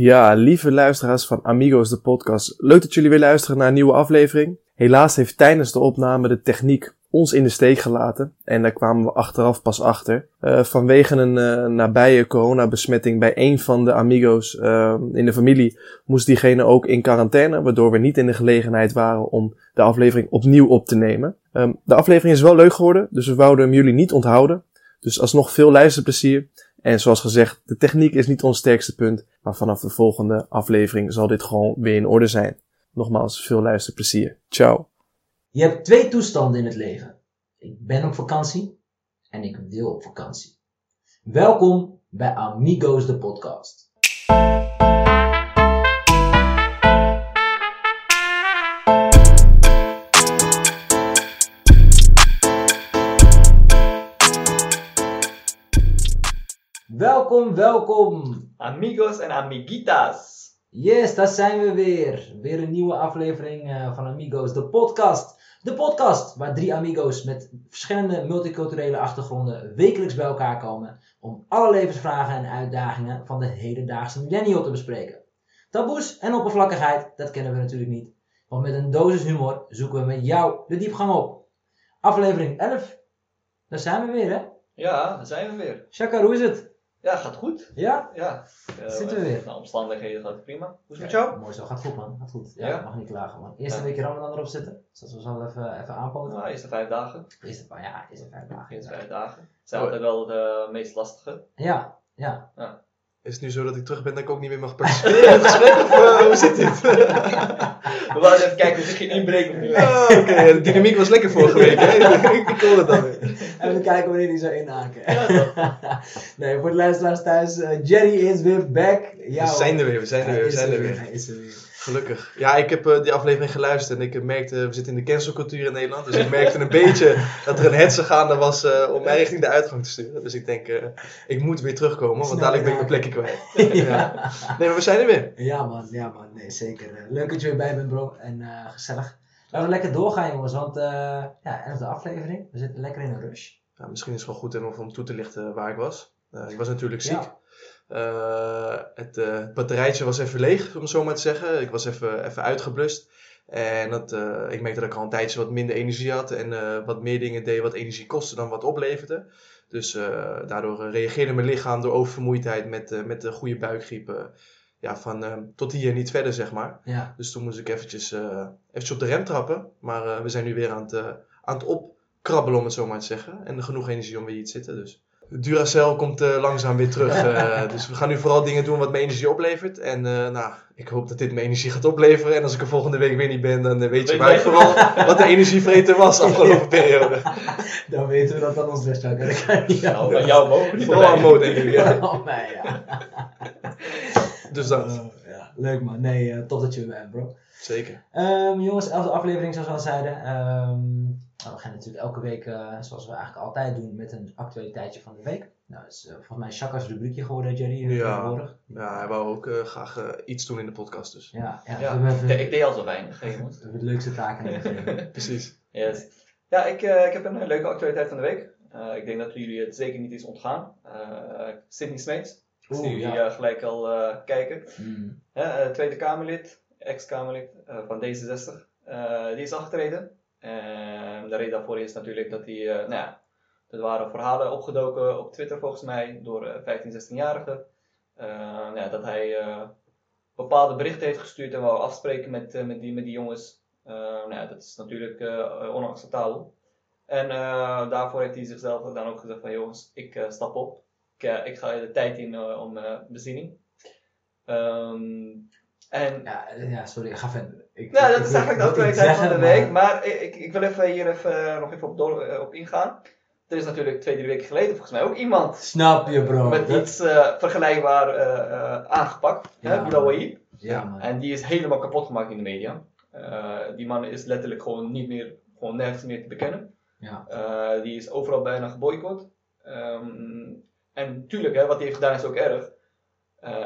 Ja, lieve luisteraars van Amigos de podcast. Leuk dat jullie weer luisteren naar een nieuwe aflevering. Helaas heeft tijdens de opname de techniek ons in de steek gelaten. En daar kwamen we achteraf pas achter. Uh, vanwege een uh, nabije coronabesmetting bij een van de Amigos uh, in de familie moest diegene ook in quarantaine. Waardoor we niet in de gelegenheid waren om de aflevering opnieuw op te nemen. Um, de aflevering is wel leuk geworden, dus we wouden hem jullie niet onthouden. Dus alsnog veel luisterplezier. En zoals gezegd, de techniek is niet ons sterkste punt. Maar vanaf de volgende aflevering zal dit gewoon weer in orde zijn. Nogmaals, veel luisterplezier. Ciao. Je hebt twee toestanden in het leven. Ik ben op vakantie en ik wil op vakantie. Welkom bij Amigos de podcast. Welkom, welkom. Amigos en amiguitas. Yes, daar zijn we weer. Weer een nieuwe aflevering uh, van Amigos, de podcast. De podcast waar drie amigos met verschillende multiculturele achtergronden wekelijks bij elkaar komen om alle levensvragen en uitdagingen van de hedendaagse millennial te bespreken. Taboes en oppervlakkigheid, dat kennen we natuurlijk niet. Want met een dosis humor zoeken we met jou de diepgang op. Aflevering 11. Daar zijn we weer, hè? Ja, daar zijn we weer. Shakar, hoe is het? Ja, gaat goed. Ja? Ja. Uh, Zitten we weer. De omstandigheden gaat prima. Hoe is het met jou? Mooi zo, gaat goed man. Gaat goed. Ja, Ja? mag niet klagen man. Eerste Ja. week Ramadan erop zitten. Dus dat we zo even, even aanpoten. Nou, eerste vijf dagen. Eerste, ja, eerste vijf dagen. Eerste vijf dagen. zijn altijd wel de meest lastige. Ja, ja. Is het nu zo dat ik terug ben dat ik ook niet meer mag participeren in het gesprek? Of eh, hoe zit dit? We wilden even kijken of er geen of niet. Ah, Oké, de dynamiek was lekker vorige week. Hè? ik ik hoor het dan weer. En we kijken wanneer die zou inhaken. Nee, voor de luisteraars thuis. eh, Jerry is weer back. Ja, We zijn er weer, we zijn er weer, we zijn er weer. Hij is er weer. Gelukkig. Ja, ik heb eh, die aflevering geluisterd en ik merkte, we zitten in de cancelcultuur in Nederland. Dus ik merkte een beetje dat er een hetze gaande was eh, om mij richting de uitgang te sturen. Dus ik denk, eh, ik moet weer terugkomen, want dadelijk ben ik mijn plekje kwijt. Ja. Nee, maar we zijn er weer. Ja man, ja man, nee zeker. Eh, Leuk dat je weer bij bent bro en eh, gezellig. Laten we lekker doorgaan jongens, want eh ja, elfde aflevering. We zitten lekker in een rush. Ja, misschien is het wel goed om toe te lichten waar ik was. Eh, ik was natuurlijk ziek. Ja. Eh, het eh, batterijtje was even leeg, om het zo maar te zeggen. Ik was even, even uitgeblust. En dat, eh, ik merkte dat ik al een tijdje wat minder energie had. En eh, wat meer dingen deed wat energie kostte dan wat opleverde. Dus eh, daardoor eh, reageerde mijn lichaam door oververmoeidheid met, eh, met de goede buikgriep. eh, ja, van eh, tot hier en niet verder, zeg maar. Ja, Dus toen moest ik eventjes, eh, eventjes op de rem trappen. Maar eh, we zijn nu weer aan het, eh, aan het opkrabbelen, om het zo maar te zeggen. En genoeg energie om weer hier te zitten. Dus Duracell komt eh, langzaam weer terug. eh, dus we gaan nu vooral dingen doen wat me energie oplevert. En eh, nou, ik hoop dat dit me energie gaat opleveren. En als ik er volgende week weer niet ben, dan weet je Weet waar ik vooral wat de energievreter was afgelopen periode. dan weten we dat dat ons best niet Nou, bij jou mogen Vooral aan bij. Mo, denk ik. Ja. Oh, mij, ja. Dus dat, Oh, ja. Leuk man, nee, eh, tof dat je er bent bro. zeker. Ehm, jongens, elfde aflevering zoals we al zeiden. Ehm, we gaan natuurlijk elke week, eh, zoals we eigenlijk altijd doen, met een actualiteitje van de week. Nou, dat is eh, volgens mij Shaka's rubriekje geworden, Jerry, eh, Ja. tegenwoordig. Ja, hij wou ook eh, graag iets doen in de podcast. Dus. Ja, ja, Ja, we hebben ik, ik deed al zo weinig. we hebben de leukste taken gegeven. Precies. Yes. Ja, ik, eh, ik heb een leuke actualiteit van de week. Eh, ik denk dat jullie het zeker niet is ontgaan. Eh Sydney Smeets. Ik zie jullie ja. gelijk al eh, kijken. Mm. Hè, eh, Tweede Kamerlid, ex-Kamerlid eh, van D66. Eh, die is afgetreden. En de reden daarvoor is natuurlijk dat hij, eh, nou er waren verhalen opgedoken op Twitter volgens mij door eh, 15, 16-jarigen. Eh, nou dat hij eh, bepaalde berichten heeft gestuurd en wou afspreken met, eh, met, die, met die jongens. Eh, nou dat is natuurlijk eh, onacceptabel. En eh, daarvoor heeft hij zichzelf dan ook gezegd van jongens, ik eh, stap op. Ik, eh, ik ga de tijd in eh, om eh, bezinning. Ehm, en Ja, eh, ja, sorry, ga verder. Ik, nou, ik- dat is eigenlijk de actualiteit van de week. Maar ik, ik- ik wil even hier even, eh, nog even op, door, eh, op ingaan. Er is natuurlijk twee, drie weken geleden volgens mij ook iemand Snap je, bro. met Dat- iets eh, vergelijkbaar aangepakt. Ja, hè. Ja, man. En die is helemaal kapot gemaakt in de media. Die man is letterlijk gewoon niet meer, gewoon nergens meer te bekennen. Ja. Die is overal bijna geboycott. Ehm, en tuurlijk, hè, wat hij heeft gedaan is ook erg.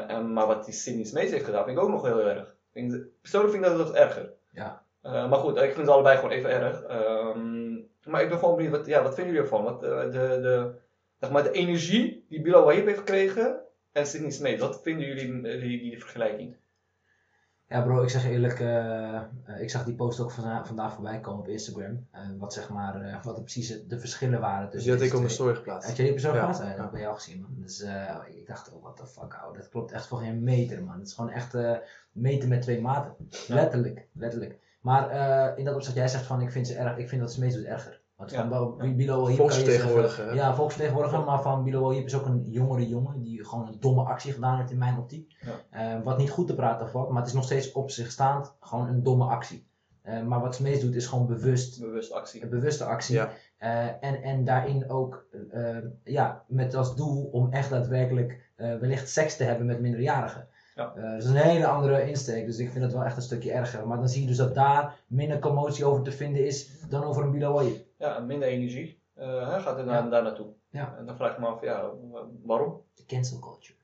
En, maar wat die Sydney Smeets heeft gedaan vind ik ook nog heel erg. Persoonlijk vind ik dat nog erger. Ja. Eh, maar goed, ik vind ze allebei gewoon even erg. Ehm, maar ik ben gewoon benieuwd, wat, ja, wat vinden jullie ervan? Wat, eh, de, de, zeg maar, de energie die Bilal Wahib heeft gekregen, en Sydney Smeet. Wat vinden jullie eh, die, die vergelijking? Ja bro, ik zeg eerlijk, eh, eh, ik zag die post ook vanda- vandaag voorbij komen op Instagram. Eh, wat zeg maar, wat er precies de verschillen waren Dus die had ik op mijn story geplaatst. Had jij die persoon geplaatst? Ja, dat ja. heb ik jou gezien man. Dus ik dacht, oh what the fuck ouwe, dat klopt echt voor geen meter man. Het is gewoon echt meten met twee maten. Ja. Letterlijk, letterlijk. Maar in dat opzicht, jij zegt van ik vind ze erg, ik vind dat Smeets doet erger. Want Ja. van Bo- Bilo Hiep kan je Volksvertegenwoordiger? Ja, volksvertegenwoordiger, maar van Bilo Hiep is ook een jongere jongen die gewoon een domme actie gedaan heeft in mijn optiek. Ja. Eh, wat niet goed te praten valt, maar het is nog steeds op zich staand gewoon een domme actie. Eh, maar wat Smeets doet is gewoon bewust Bewust actie. een bewuste actie. Ja. Eh, en, en daarin ook eh, ja, met als doel om echt daadwerkelijk eh, wellicht seks te hebben met minderjarigen. Ja. Eh, dat is een hele andere insteek, dus ik vind het wel echt een stukje erger. Maar dan zie je dus dat daar minder commotie over te vinden is dan over een Bilawai. Ja, minder energie eh, gaat er Ja. daar, naartoe. Ja. En dan vraag ik me af, ja, wa- waarom? De cancel culture.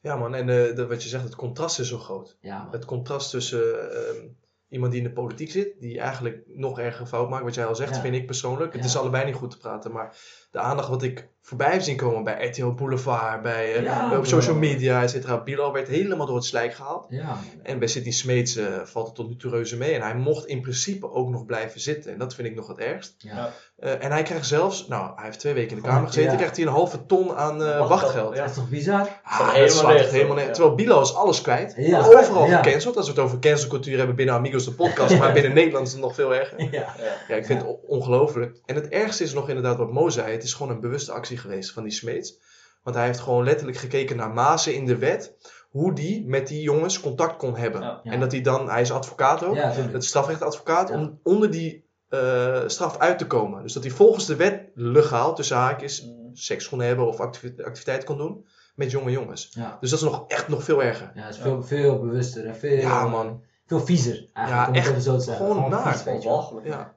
Ja man, en eh, de- wat je zegt, het contrast is zo groot. Ja. Het contrast tussen ehm, iemand die in de politiek zit, die eigenlijk nog erger fout maakt, wat jij al zegt, Ja. vind ik persoonlijk. Het is allebei niet goed te praten, maar de aandacht wat ik voorbij heb zien komen bij RTL Boulevard, bij, eh, Ja, op social media, et cetera. Bilal werd helemaal door het slijk gehaald. Ja. En bij Sidney Smeets eh, valt het tot nu toe reuze mee. En hij mocht in principe ook nog blijven zitten. En dat vind ik nog het ergst. ja. Eh, en hij krijgt zelfs, nou, hij heeft twee weken in de Gewoon, kamer gezeten. ja. krijgt hij een halve ton aan eh, Wachtgeld. Dat is toch bizar? Ah, Dat helemaal slaat echt helemaal ja. Terwijl Bilo is alles kwijt. Overal Ja. gecanceld. Als we het over cancelcultuur hebben binnen Amigos de podcast. maar binnen Nederland is het nog veel erger. Ja. Ja. Ja, ik vind het on- ongelooflijk. En het ergste is nog inderdaad wat Mo zei. Het is gewoon een bewuste actie geweest van die Smeets. Want hij heeft gewoon letterlijk gekeken naar mazen in de wet. Hoe die met die jongens contact kon hebben. Ja. Ja. En dat hij dan, hij is advocaat ook. Ja, strafrechtadvocaat. Ja. Om onder die eh, straf uit te komen. Dus dat hij volgens de wet legaal, tussen haakjes, Mm. seks kon hebben of activi- activiteit kon doen. Met jonge jongens. Ja. Dus dat is nog echt nog veel erger. Ja, het is veel, veel bewuster en veel, Ja, man. Veel viezer eigenlijk, Ja, om het zo te zeggen. gewoon naar. vies, weet je wel. Walgelijk. Ja.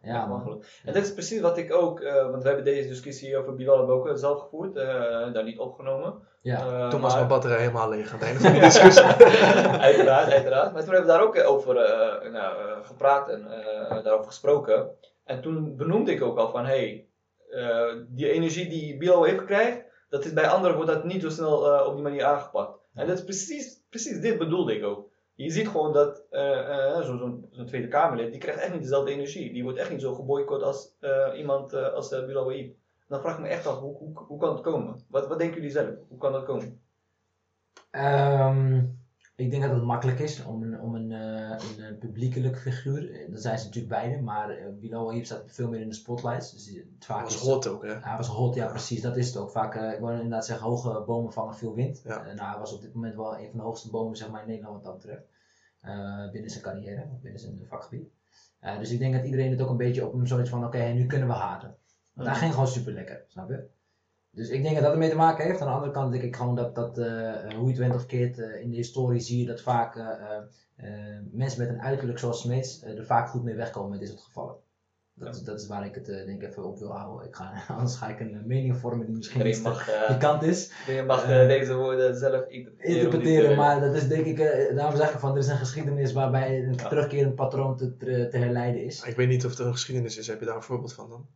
En dit is precies wat ik ook, eh, want we hebben deze discussie over Bilal hebben we ook zelf gevoerd, eh, daar niet opgenomen. Ja. Eh, Toen was maar- mijn batterij helemaal leeg aan het einde van die discussie. uiteraard, uiteraard. Maar toen hebben we daar ook over eh, nou, eh, gepraat en eh, daarover gesproken. En toen benoemde ik ook al van, hey, eh, die energie die Bilal heeft gekregen, dat is bij anderen wordt dat niet zo snel eh, op die manier aangepakt. En dat is precies, precies dit bedoelde ik ook. Je ziet gewoon dat eh, eh, zo- zo'n zo'n Tweede Kamerlid, die krijgt echt niet dezelfde energie. Die wordt echt niet zo geboycott als eh, iemand eh, als uh, Bilal. Dan vraag ik me echt af, hoe, hoe, hoe kan het komen? Wat, wat denken jullie zelf? Hoe kan dat komen? Ehm, ik denk dat het makkelijk is om een, om een, eh, een, publiekelijk figuur, dat zijn ze natuurlijk beide, maar uh, Bilal Wahib staat veel meer in de spotlights. Dus het vaak Dat was is- hot ook, hè? Hij was hot, ja precies, dat is het ook. Vaak, ik wil inderdaad zeggen, hoge bomen vangen veel wind. Ja. Nou, hij was op dit moment wel een van de hoogste bomen zeg maar, in Nederland wat dat betreft. Eh, binnen zijn carrière, binnen zijn vakgebied. Eh, dus ik denk dat iedereen het ook een beetje op hem zoiets van, oké, nu kunnen we haten. Want hij ging gewoon super lekker, snap je? Dus ik denk dat dat ermee te maken heeft. Aan de andere kant denk ik gewoon dat, dat eh, hoe je het went of keert, in de historie zie je dat vaak mensen met een uiterlijk zoals Smeets er vaak goed mee wegkomen met dit soort gevallen. Dat, is, dat is waar ik het eh, denk ik even op wil houden. Ik ga, anders ga ik een eh, mening vormen die misschien niet mag, eh, pikant is. iedereen mag deze woorden zelf interpreteren. Interpreteren, maar dat is denk ik, eh, daarom zeg ik van er is een geschiedenis waarbij een Ja. terugkerend patroon te, te, te herleiden is. Ik weet niet of er een geschiedenis is. Heb je daar een voorbeeld van dan?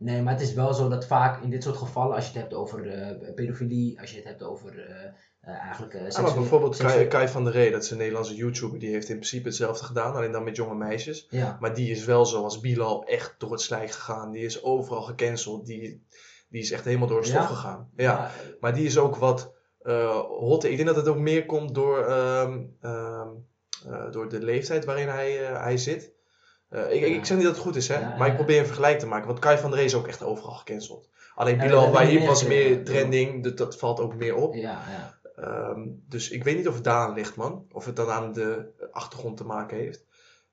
Nee, maar het is wel zo dat vaak in dit soort gevallen, als je het hebt over eh, pedofilie, als je het hebt over eh, eh, eigenlijk Ja, maar seksueel- bijvoorbeeld Kai, Kai van der Ree, dat is een Nederlandse YouTuber, die heeft in principe hetzelfde gedaan, alleen dan met jonge meisjes. Ja, Maar die is wel zoals Bilal echt door het slijk gegaan. Die is overal gecanceld. Die, die is echt helemaal door het stof Ja? gegaan. Ja. Maar die is ook wat eh hot. Ik denk dat het ook meer komt door, ehm, ehm, eh, door de leeftijd waarin hij, hij zit. Eh, ik, ik, ik zeg niet dat het goed is, hè? Ja, maar ik ja. probeer een vergelijk te maken. Want Kai van der is ook echt overal gecanceld. Alleen Ja, Bilal Wahib was meer trending. Dat, dat valt ook meer op. ja, ja. Ehm, dus ik weet niet of het daaraan ligt, man. Of het dan aan de achtergrond te maken heeft.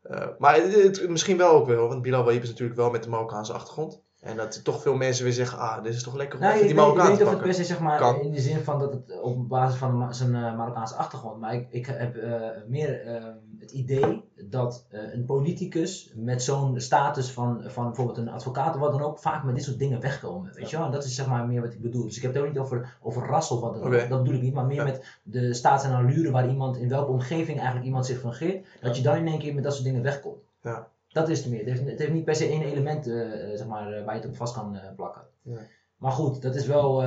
Eh, maar het, het- misschien wel ook wel, want Bilal Wahib is natuurlijk wel met de Marokkaanse achtergrond. En dat toch veel mensen weer zeggen, ah, dit is toch lekker om Nou, even ik die weet, ik Marokkaan weet te niet of het per se zeg maar Kan. in de zin van dat het op basis van zijn eh, Marokkaanse achtergrond, maar ik, ik heb eh, meer eh, het idee dat eh, een politicus met zo'n status van, van bijvoorbeeld een advocaat of wat dan ook, vaak met dit soort dingen wegkomen. Weet je wel? En dat is zeg maar meer wat ik bedoel. Dus ik heb het ook niet over, over ras of wat dan ook. Dat bedoel ik niet, maar meer Ja. met de staats en allure waar iemand, in welke omgeving eigenlijk iemand zich fungeert, dat je dan in één keer met dat soort dingen wegkomt. Ja. Dat is het meer. Het heeft, het heeft niet per se één element eh, eh, zeg maar, eh, waar je het op vast kan plakken. Nee. Maar goed, dat is wel,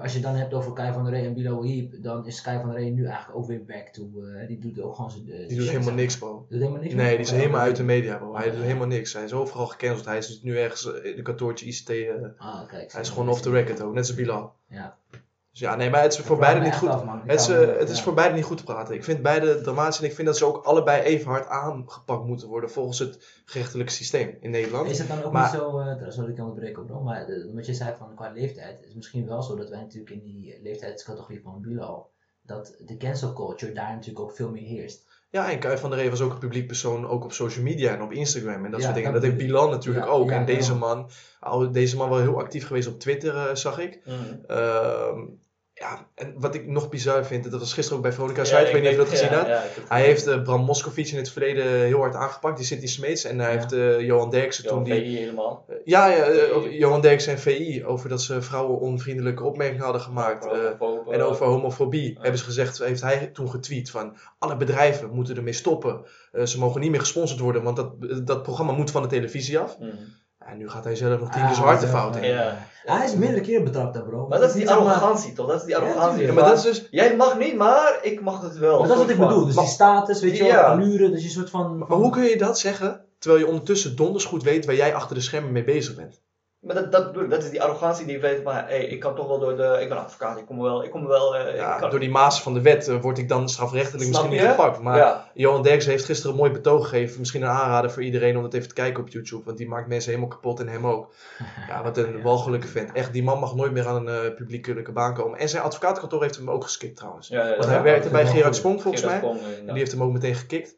als je het dan hebt over Kai van der Rey en Bilo Heap, dan is Kai van der Rey nu eigenlijk ook weer back to, die doet ook gewoon zijn... Die shit, doet helemaal niks, bro. Doet helemaal niks Nee, die is helemaal ja, uit de media, bro. Hij Ja. doet helemaal niks. Hij is overal gecanceld. Hij is nu ergens in een kantoortje ICT. Ah, kijk. hij is gewoon off the record ook, net als Bilal. Ja. Dus ja, nee, maar het is voor beide niet goed. af, Het is, eh, het is voor beide niet goed te praten. Ik vind beide dramatisch en ik vind dat ze ook allebei even hard aangepakt moeten worden volgens het gerechtelijke systeem in Nederland. Is het dan ook Maar- niet zo, eh sorry ik onderbreken bro, maar eh, wat je zei van qua leeftijd, is misschien wel zo dat wij natuurlijk in die leeftijdscategorie van Bilal, dat de cancel culture daar natuurlijk ook veel meer heerst. Ja, en Kai van der Rey was ook een publiek persoon, ook op social media en op Instagram en dat Ja, soort dingen. dat Dat heeft. Bilal natuurlijk Ja, ook. ja, en deze man, deze man wel heel actief geweest op Twitter, eh, zag ik. Mhm. Ehm, ja, en wat ik nog bizar vind, dat was gisteren ook bij Veronica Ja, Zuid, ik weet niet of je dat gezien ja, had. ja, Hij heeft eh, Bram Moskovic in het verleden heel hard aangepakt, die City Smeets. En hij heeft eh, Johan Derksen toen die... VI helemaal. Ja, ja eh, Johan Derksen en VI, over dat ze vrouwen onvriendelijke opmerkingen hadden gemaakt. en over homofobie hebben ze gezegd, heeft hij toen getweet van alle bedrijven moeten ermee stoppen. Ze mogen niet meer gesponsord worden, want dat, dat programma moet van de televisie af. Mhm. En nu gaat hij zelf nog tien Ah, keer zijn harte zelf, fout eh, in. Ja. Hij is meerdere keren betrapt daar bro. Maar dat is die arrogantie toch? Dat is die arrogantie. Ja, maar dat is dus... Jij mag niet, maar ik mag het wel. Maar dat is wat ik bedoel, dus Maar- die status, weet je wel, allure, dat je een soort van... Maar hoe kun je dat zeggen, terwijl je ondertussen donders goed weet waar jij achter de schermen mee bezig bent? Maar dat, dat dat is die arrogantie die weet van, hey, ik kan toch wel door de, ik ben advocaat, ik kom wel, ik kom wel, eh, Ja, ik kan, door die maas van de wet eh, word ik dan strafrechtelijk Snap misschien niet gepakt. Maar ja, Johan Derksen heeft gisteren een mooi betoog gegeven. Misschien een aanrader voor iedereen om dat even te kijken op YouTube. Want die maakt mensen helemaal kapot en hem ook. Ja, wat een walgelijke vent. Echt, die man mag nooit meer aan een eh, publiekelijke baan komen. En zijn advocatenkantoor heeft hem ook geskikt trouwens. ja, ja, Want ja. hij werkte bij Gerard. Spong volgens mij. Spong, En die heeft hem ook meteen gekikt.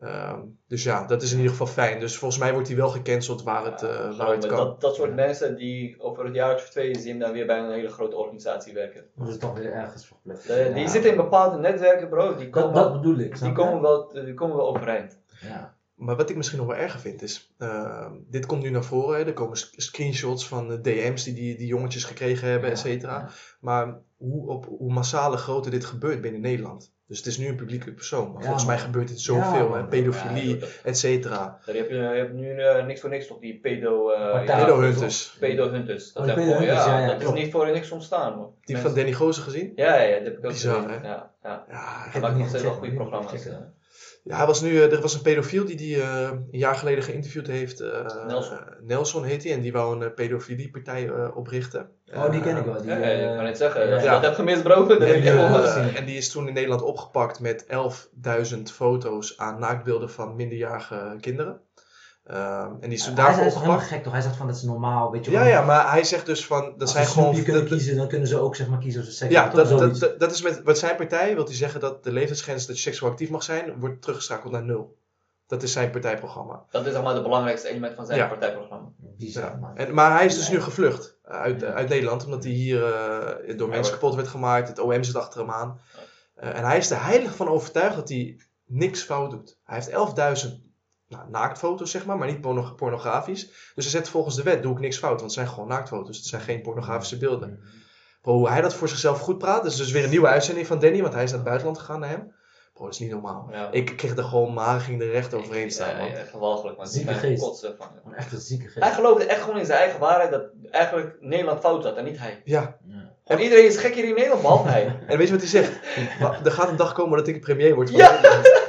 Ehm, dus ja, dat is in ieder geval fijn. Dus volgens mij wordt hij wel gecanceld waar het, eh, Ja, waar het kan. dat, dat soort mensen die over het jaar of twee zien dan weer bij een hele grote organisatie werken. Dat is toch weer ergens verplicht. De- die Ja. zitten in bepaalde netwerken bro, die Dat, komen, dat bedoel ik, die komen, wel, die komen wel overeind. Ja. Maar wat ik misschien nog wel erger vind is, ehm, dit komt nu naar voren, hè, er komen sc- screenshots van de DM's die, die die jongetjes gekregen hebben, et cetera. Ja. Maar hoe, op hoe massale grootte dit gebeurt binnen Nederland. Dus het is nu een publieke persoon, maar Ja, volgens mij man. gebeurt dit Ja, zoveel, hè, pedofilie, Ja, et cetera. Daar heb je, je hebt nu eh, niks voor niks toch, die pedo... eh, ja, Pedo-hunters. Pedo-hunters. Dat, Oh, ja, ja, ja, dat is niet voor niks ontstaan man. Die Mensen- van Danny Gozer gezien? Ja, ja, dat heb ik ook Bizar, gezien. hè? Ja, ja. Ja, Ik Hij heb nog niet steeds wel goede programma's. Ja, hij was nu, eh, er was een pedofiel die die eh, een jaar geleden geïnterviewd heeft. eh, Nelson. Nelson heet hij en die wou een uh, pedofiliepartij eh, oprichten. Oh, die ken ik wel. Die, Ja, ja, ik kan het zeggen. ja. Als je dat hebt gemist, bro, dan En heb je die, en die is toen in Nederland opgepakt met 11.000 foto's aan naaktbeelden van minderjarige kinderen. Ehm, en die is toen Hij daarvoor is toch helemaal gek toch? Hij zegt van dat is normaal, weet je Ja, wel. ja, maar hij zegt dus van, dat Als gewoon... Kunnen dat- kiezen, dan kunnen ze ook zeg maar kiezen of ze seks ja, dat, dat, Zoiets. dat, dat is met wat zijn partij, wil hij zeggen dat de leeftijdsgrens dat je seksueel actief mag zijn, wordt teruggeschakeld naar nul. Dat is zijn partijprogramma. Dat is maar het belangrijkste element van zijn Ja. partijprogramma. Bizar, Ja. En, maar hij is dus nu gevlucht uit, uit Nederland, omdat hij hier eh, door mensen kapot werd gemaakt. Het OM zit achter hem aan. Eh, en hij is er heilig van overtuigd dat hij niks fout doet. Hij heeft 11.000 nou, naaktfoto's, zeg maar, maar niet porno- pornografisch. Dus hij zegt volgens de wet doe ik niks fout, want het zijn gewoon naaktfoto's. Het zijn geen pornografische beelden. Bro, hoe hij dat voor zichzelf goed praat, dat is dus weer een nieuwe uitzending van Danny, want hij is naar het buitenland gegaan naar hem. Bro, dat is niet normaal. Ja. Ik kreeg er gewoon, haren gingen er recht overheen staan, Ja, man. ja, gewalgelijk, man. Zieke geest. kotsen van. Echt een zieke Hij geest. geloofde echt gewoon in zijn eigen waarheid dat eigenlijk Nederland fout zat en niet hij. Ja, Ja. Gewoon iedereen is gek hier in Nederland, behalve hij. en weet je wat hij zegt? Maar er gaat een dag komen dat ik premier word Ja!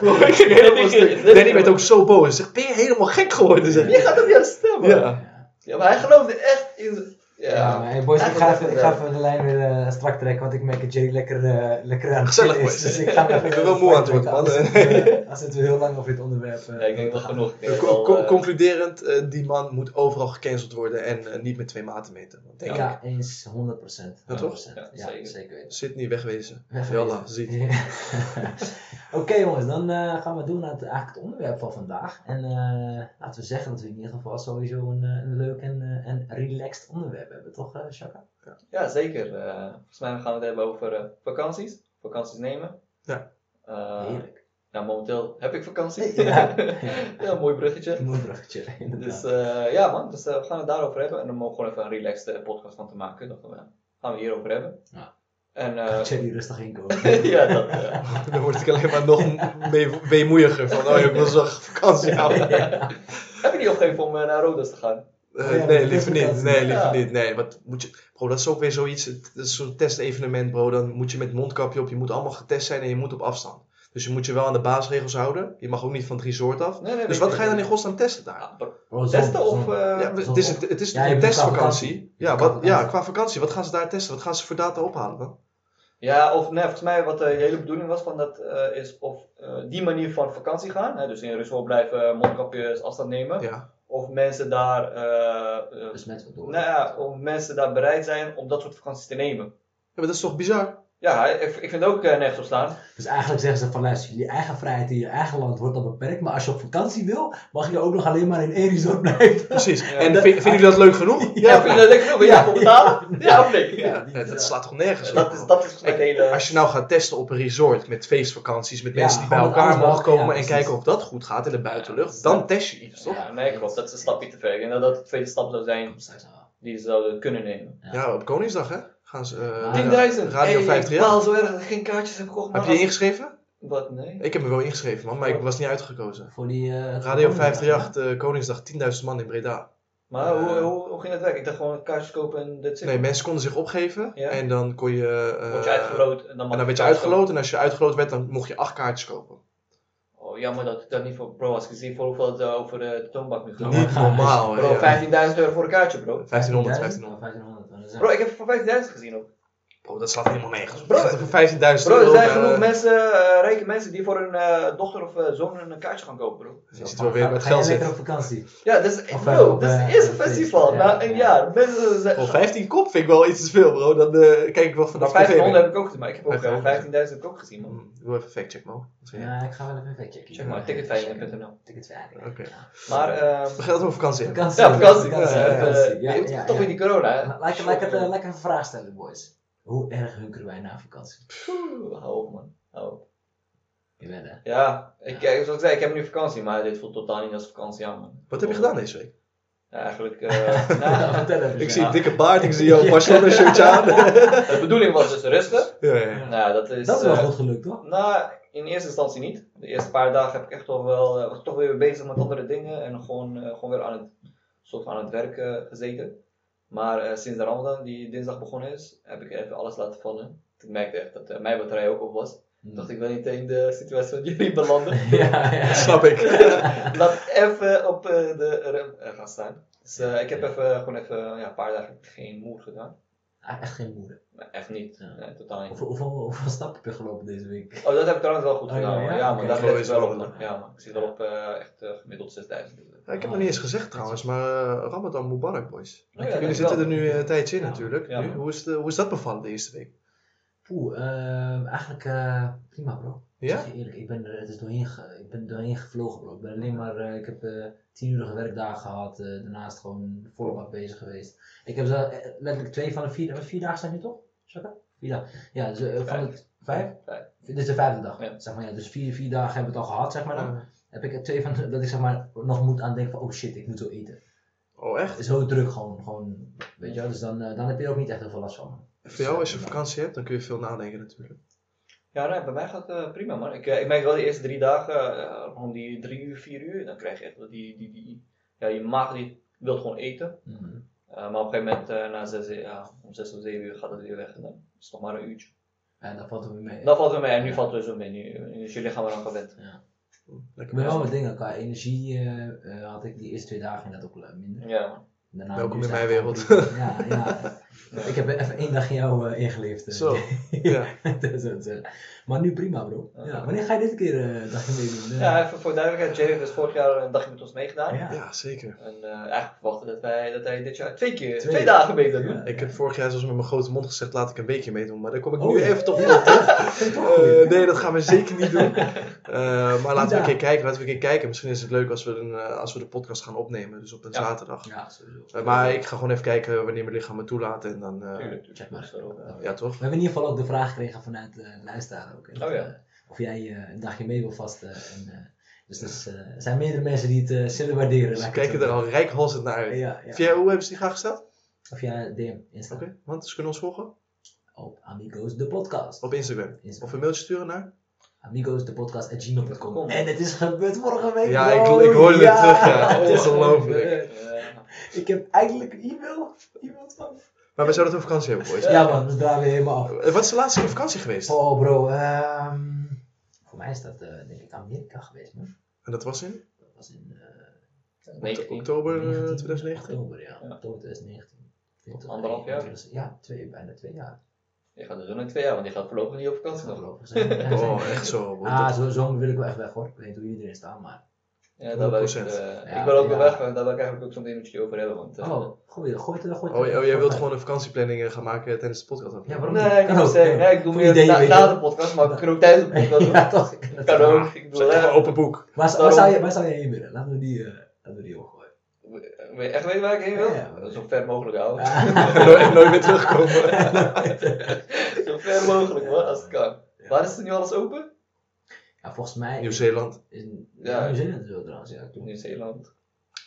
Ik helemaal. Danny werd ook zo boos. Hij zegt, ben je helemaal gek geworden? Zeg. Wie gaat op jou stemmen? Ja. Ja, maar hij geloofde echt in. Ja, hey boys, ik ga, even, ik ga even de lijn weer eh, strak trekken, want ik merk dat Jerry lekker, eh, lekker aan het Gezellig, is. boys. Dus ik ga even Ik ben wel moe aan het worden, man. zitten we- Anders zitten we heel lang over dit onderwerp. eh, Ja, ik denk gaan. genoeg. Co- concluderend, eh, die man moet overal gecanceld worden en eh, niet met twee maten meten. Denk ik. Ja, eens 100%. Ja, toch? 100%. Ja, Ja, zeker. zeker weten. Zit niet wegwezen. Jalla, ziet. Oké jongens, dan eh, gaan we doen naar het, eigenlijk het onderwerp van vandaag. En eh, laten we zeggen dat we in ieder geval sowieso een, een leuk en, eh, en relaxed onderwerp hebben, toch eh Shaka? Ja, zeker. Eh, volgens mij gaan we het hebben over eh, vakanties. Vakanties nemen. Ja. Eh, Heerlijk. nou, momenteel heb ik vakantie. Ja. ja, mooi bruggetje. Mooi bruggetje, inderdaad. Dus eh, ja man, dus, we gaan het daarover hebben. En dan mogen we gewoon even een relaxed podcast van te maken. Dat we, gaan we hierover hebben. Ja. En eh, Jerry rustig inkomen. ja, dat... eh, Dan word ik alleen maar nog weemoeiiger van, oh, ik wil zo vakantie houden. Heb je niet opgegeven om naar Rodos te gaan? Eh, ja, nee, liever niet. Nee, liever Ja. niet. Nee, wat moet je... Bro, dat is ook weer zoiets. Het is zo'n testevenement, bro. Dan moet je met mondkapje op. Je moet allemaal getest zijn en je moet op afstand. Dus je moet je wel aan de basisregels houden. Je mag ook niet van het resort af. Nee, nee, Dus wat ga je dan in godsnaam testen daar? Ja, bro. Bro, zon- Testen of... zon- eh, Ja, het is, het, het is Ja, een testvakantie. vakantie. Ja, Qua wat, ja, vakantie. qua vakantie. Wat gaan ze daar testen? Wat gaan ze voor data ophalen dan? Ja, of nee, volgens mij wat de hele bedoeling was van dat eh, is of eh, die manier van vakantie gaan, hè, dus in een resort blijven, mondkapjes, afstand nemen, Ja. of mensen daar, eh, eh, wordt door. nou ja, of mensen daar bereid zijn om dat soort vakanties te nemen. ja maar dat is toch bizar? Ja, ik, ik vind het ook eh, nergens op staan. Dus eigenlijk zeggen ze van luister, jullie eigen vrijheid in je eigen land wordt dan beperkt. Maar als je op vakantie wil, mag je ook nog alleen maar in één resort blijven. Precies. Ja, en dat- vind- vinden jullie dat leuk genoeg? Ja, vind je dat lekker? Wil je daarvoor betalen? Ja, of nee? Ja, ja, dat slaat toch nergens op? Dat is, dat is het hele... Als je nou gaat testen op een resort met feestvakanties, met Ja, mensen die bij elkaar mogen komen ja, en kijken of dat goed gaat in de buitenlucht, dan test je iets, toch? Ja, nee, klopt. Dat is een stapje te ver. Ik denk dat dat de tweede stap zou zijn die ze zouden kunnen nemen. Ja. Ja, op Koningsdag hè? Gaan ze. eh, 10.000! Radio Hey, 538. Ik baal zo erg dat ik geen kaartjes heb gekocht. Heb je je ingeschreven? Wat? Nee. Ik heb me wel ingeschreven, man, maar ik was niet uitgekozen. Voor die... eh, Radio het 538, eh, Koningsdag, 10.000 man in Breda. Maar hoe, hoe, hoe ging het werken? Ik dacht gewoon kaartjes kopen en dit zit. Nee, mensen konden zich opgeven Ja. en dan kon je. eh, Word je uitgeloot en dan mag En dan werd je uitgeloot en als je uitgeloot werd, dan mocht je acht kaartjes kopen. Oh, jammer dat ik dat niet voor. Bro, als ik zie voor hoeveel het over de toonbank nu gaat. Niet normaal, hè? Bro, ja. 15.000 euro voor een kaartje, bro. 1500, 1500. 1500. 1500. Bro, ik heb voor 15.000 gezien ook. Bro, dat slaat helemaal nergens. Bro, Bro, voor 15.000 Bro, er euro. zijn eh, genoeg mensen, eh, rijke mensen, die voor hun eh, dochter of eh, zoon een kaartje gaan kopen, bro. Je ziet wel weer met geld lekker zitten. op vakantie? Ja, dat is, Of, bro, op, dat is het eerste festival na Ja, een ja. jaar. Mensen zijn. Voor 15 kop vind ik wel iets te veel, bro. Dan eh, kijk ik wel Maar vanaf 1500 heb ik ook gezien, maar ik heb ook eh, 1500. 15.000 heb ik ook gezien, man. Hmm, Doe even factcheck, man. Ja, ik ga wel even checken. Check maar, ticketveiling.nl. Ticketveiliger. Oké. Maar, ehm We gaan het over vakantie ja, vakantie. vakantie, vakantie. Ja, je- ja, Toch weer die corona, hè? Laat ik het, lekker een vraag stellen, boys. Hoe erg hunkeren wij na vakantie? Hou op, man. Hou op. Je bent hè? Ja, ik, eh, zoals ik zei, ik heb nu vakantie, maar dit voelt totaal niet als vakantie aan, man. Wat heb je gedaan deze week? Ja, eigenlijk, nou, vertel even. Ik ja. zie een dikke baard, ik zie jouw Barcelona shirtje aan. de bedoeling was dus rusten. ja, ja. Ja. Nou, dat is... Dat is wel eh, goed gelukt, toch? Nou, in eerste instantie niet. De eerste paar dagen heb ik echt toch wel, eh, was toch weer bezig met andere dingen en gewoon, eh, gewoon weer aan het, soort van aan het werk gezeten. Maar eh, sinds de Ramadan, die dinsdag begonnen is, heb ik even alles laten vallen. Ik merkte echt dat eh, mijn batterij ook op was. Ik dacht, ik wil niet in de situatie van jullie belanden. Ja, ja. Snap ik. Laat ik even op eh, de rem gaan staan. Dus ik heb even, gewoon even ja, een paar dagen geen moer gedaan. Ah, Echt geen moeder. Nee, echt niet. Ja. Nee, totaal niet. Hoeveel, hoeveel, hoeveel stappen heb je gelopen deze week? Oh, dat heb ik trouwens wel goed Oh, gedaan. ja, maar ja? ja, maar daar is wel op. Ja, man. Ik zit wel op eh, echt eh, gemiddeld 6000. Ja, ik heb nog niet eens gezegd trouwens, maar eh, Ramadan Mubarak, boys. Oh, ja, Jullie zitten er nu eh, een tijdje in Ja. natuurlijk. Ja, Nu, man. hoe, is de, hoe is dat bevallen de eerste week? Oeh, ehm, eigenlijk eh, prima bro. Ik Ja? je eerlijk, ik ben er het is doorheen, ge, ik ben doorheen gevlogen bro. Ik ben alleen maar, eh, ik heb eh tien uurige werkdagen gehad, eh, daarnaast gewoon bak bezig geweest. Ik heb zo, letterlijk twee van de vier, wat, vier dagen zijn nu toch? Shaka? Vier dagen. Ja, dus, van Vijf. het, vijf? Vijf. Dit is de vijfde dag. Ja. Zeg maar, ja, dus vier, vier dagen hebben we het al gehad, zeg maar dan. Heb ik er twee van, dat ik zeg maar nog moet aan denken van, oh shit, ik moet zo eten. oh, echt? Het is zo druk gewoon, gewoon weet je wel. Dus dan, dan heb je er ook niet echt heel veel last van. Voor jou, als je Dus, vakantie hebt, dan kun je veel nadenken natuurlijk. Ja, nee, bij mij gaat het eh, prima man. Ik, eh, ik merk wel de eerste drie dagen, eh, rond die drie uur, vier uur, dan krijg je echt wel die, die, die, ja, je maag die wil gewoon eten. mhm. Eh, maar op een gegeven moment, eh, na zes, ja, om zes of zeven uur gaat het weer weg en dan is het nog maar een uurtje. Ja, dat valt er weer mee. Dat valt weer mee en nu valt het dus weer mee. Nu, nu is je lichaam eraan gewend. Lekker Ik ben wel met dingen, qua energie had ik die eerste twee dagen inderdaad ook wel minder. Ja man. Daarna Welkom in is mijn wereld. gewoon- Ja, ja. Ik heb even één dag in jou eh, ingeleefd. eh. Zo, ja. Dat is het, eh. maar nu prima bro. Ja, Ja. wanneer ga je dit keer eh, een dagje meedoen? Ja, even voor duidelijkheid, Jay heeft dus vorig jaar een dagje met ons meegedaan. ja. Ja, zeker. En eh, eigenlijk verwachten dat, wij, dat hij dit jaar twee keer, Twee. twee, dagen mee zou doen. Ja. Ik heb vorig jaar zelfs met mijn grote mond gezegd, laat ik een beetje meedoen. Maar daar kom ik Oh, nu ja. even toch op terug. Eh, nee, dat gaan we zeker niet doen. Eh, maar laten we een keer kijken. Laten we een keer kijken. Misschien is het leuk als we, een, als we de podcast gaan opnemen. Dus op een Ja. zaterdag. Ja, sowieso. Maar ik ga gewoon even kijken wanneer mijn lichaam me toelaat. En dan, eh, Tuurlijk, Check tuurlijk. maar. Dus daarop, ja. toch? We hebben in ieder geval ook de vraag gekregen vanuit de luisteraar ook. hè, Oh ja. eh, of jij eh, een dagje mee wil vasten. En, eh, dus dus, eh, er zijn meerdere mensen die het eh, zullen waarderen. Ze kijken zo er al rijkhalsend naar uit. zeggen. Ja, ja. Via hoe hebben ze die graag gesteld? Of jij DM, Insta. Oké, want ze kunnen ons volgen Op Amigos de podcast. op Instagram. Instagram. Of een mailtje sturen naar? Amigos de podcast at gmail.com. Kom. En het is gebeurd vorige week. Ja, ik- bro. ik hoorde het terug, ja. het is Ongelooflijk. ik heb eigenlijk een e-mail. Iemand van. Maar we zouden het over vakantie hebben, boys. Ja man, we draaien weer helemaal af. Eh, Wat is de laatste keer op vakantie geweest? Oh bro, ehm, voor mij is dat eh, denk ik Amerika geweest man. En dat was in Dat was in eh, 19. oktober eh, 19 2019? Oktober, ja. Ja. Oktober 2019. Vindt- Anderhalf jaar? Ja, twee, bijna twee jaar. Je gaat dus nog in twee jaar, want die gaat voorlopig niet op vakantie nog. Zijn Oh, echt zo. bro. Ah, zo, zomer wil ik wel echt weg hoor. Ik weet niet hoe iedereen staat, maar. Ja, daar wil ik, 100%. eh, Ja, ik wil ook wel ja. weg, daar wil ik eigenlijk ook zo'n minuutje over hebben. Want, eh, Oh, gooi, gooi het er, gooi Oh, het oh, jij wilt gewoon een vakantieplanning eh, gaan maken tijdens de podcast? Ja, waarom Nee, niet? ik ook, zeggen, nee, ik doe meer na, de podcast, maar ik kan ook tijdens de podcast. Ja, toch? Dat kan ook. Ik bedoel, Zeg hè, maar open boek. Waar, zou je, waar zou je heen willen? Laten we die, eh laten we die opgooien. wil je echt weten waar ik heen wil? Ja, ja. Zo ver mogelijk houden. en nooit meer terugkomen. Zo ver mogelijk hoor, als het kan. Waar is het nu alles open? Ja, volgens mij. Nieuw-Zeeland. Is, Ja. Nieuw-Zeeland is wel trouwens, ja. Nieuw-Zeeland.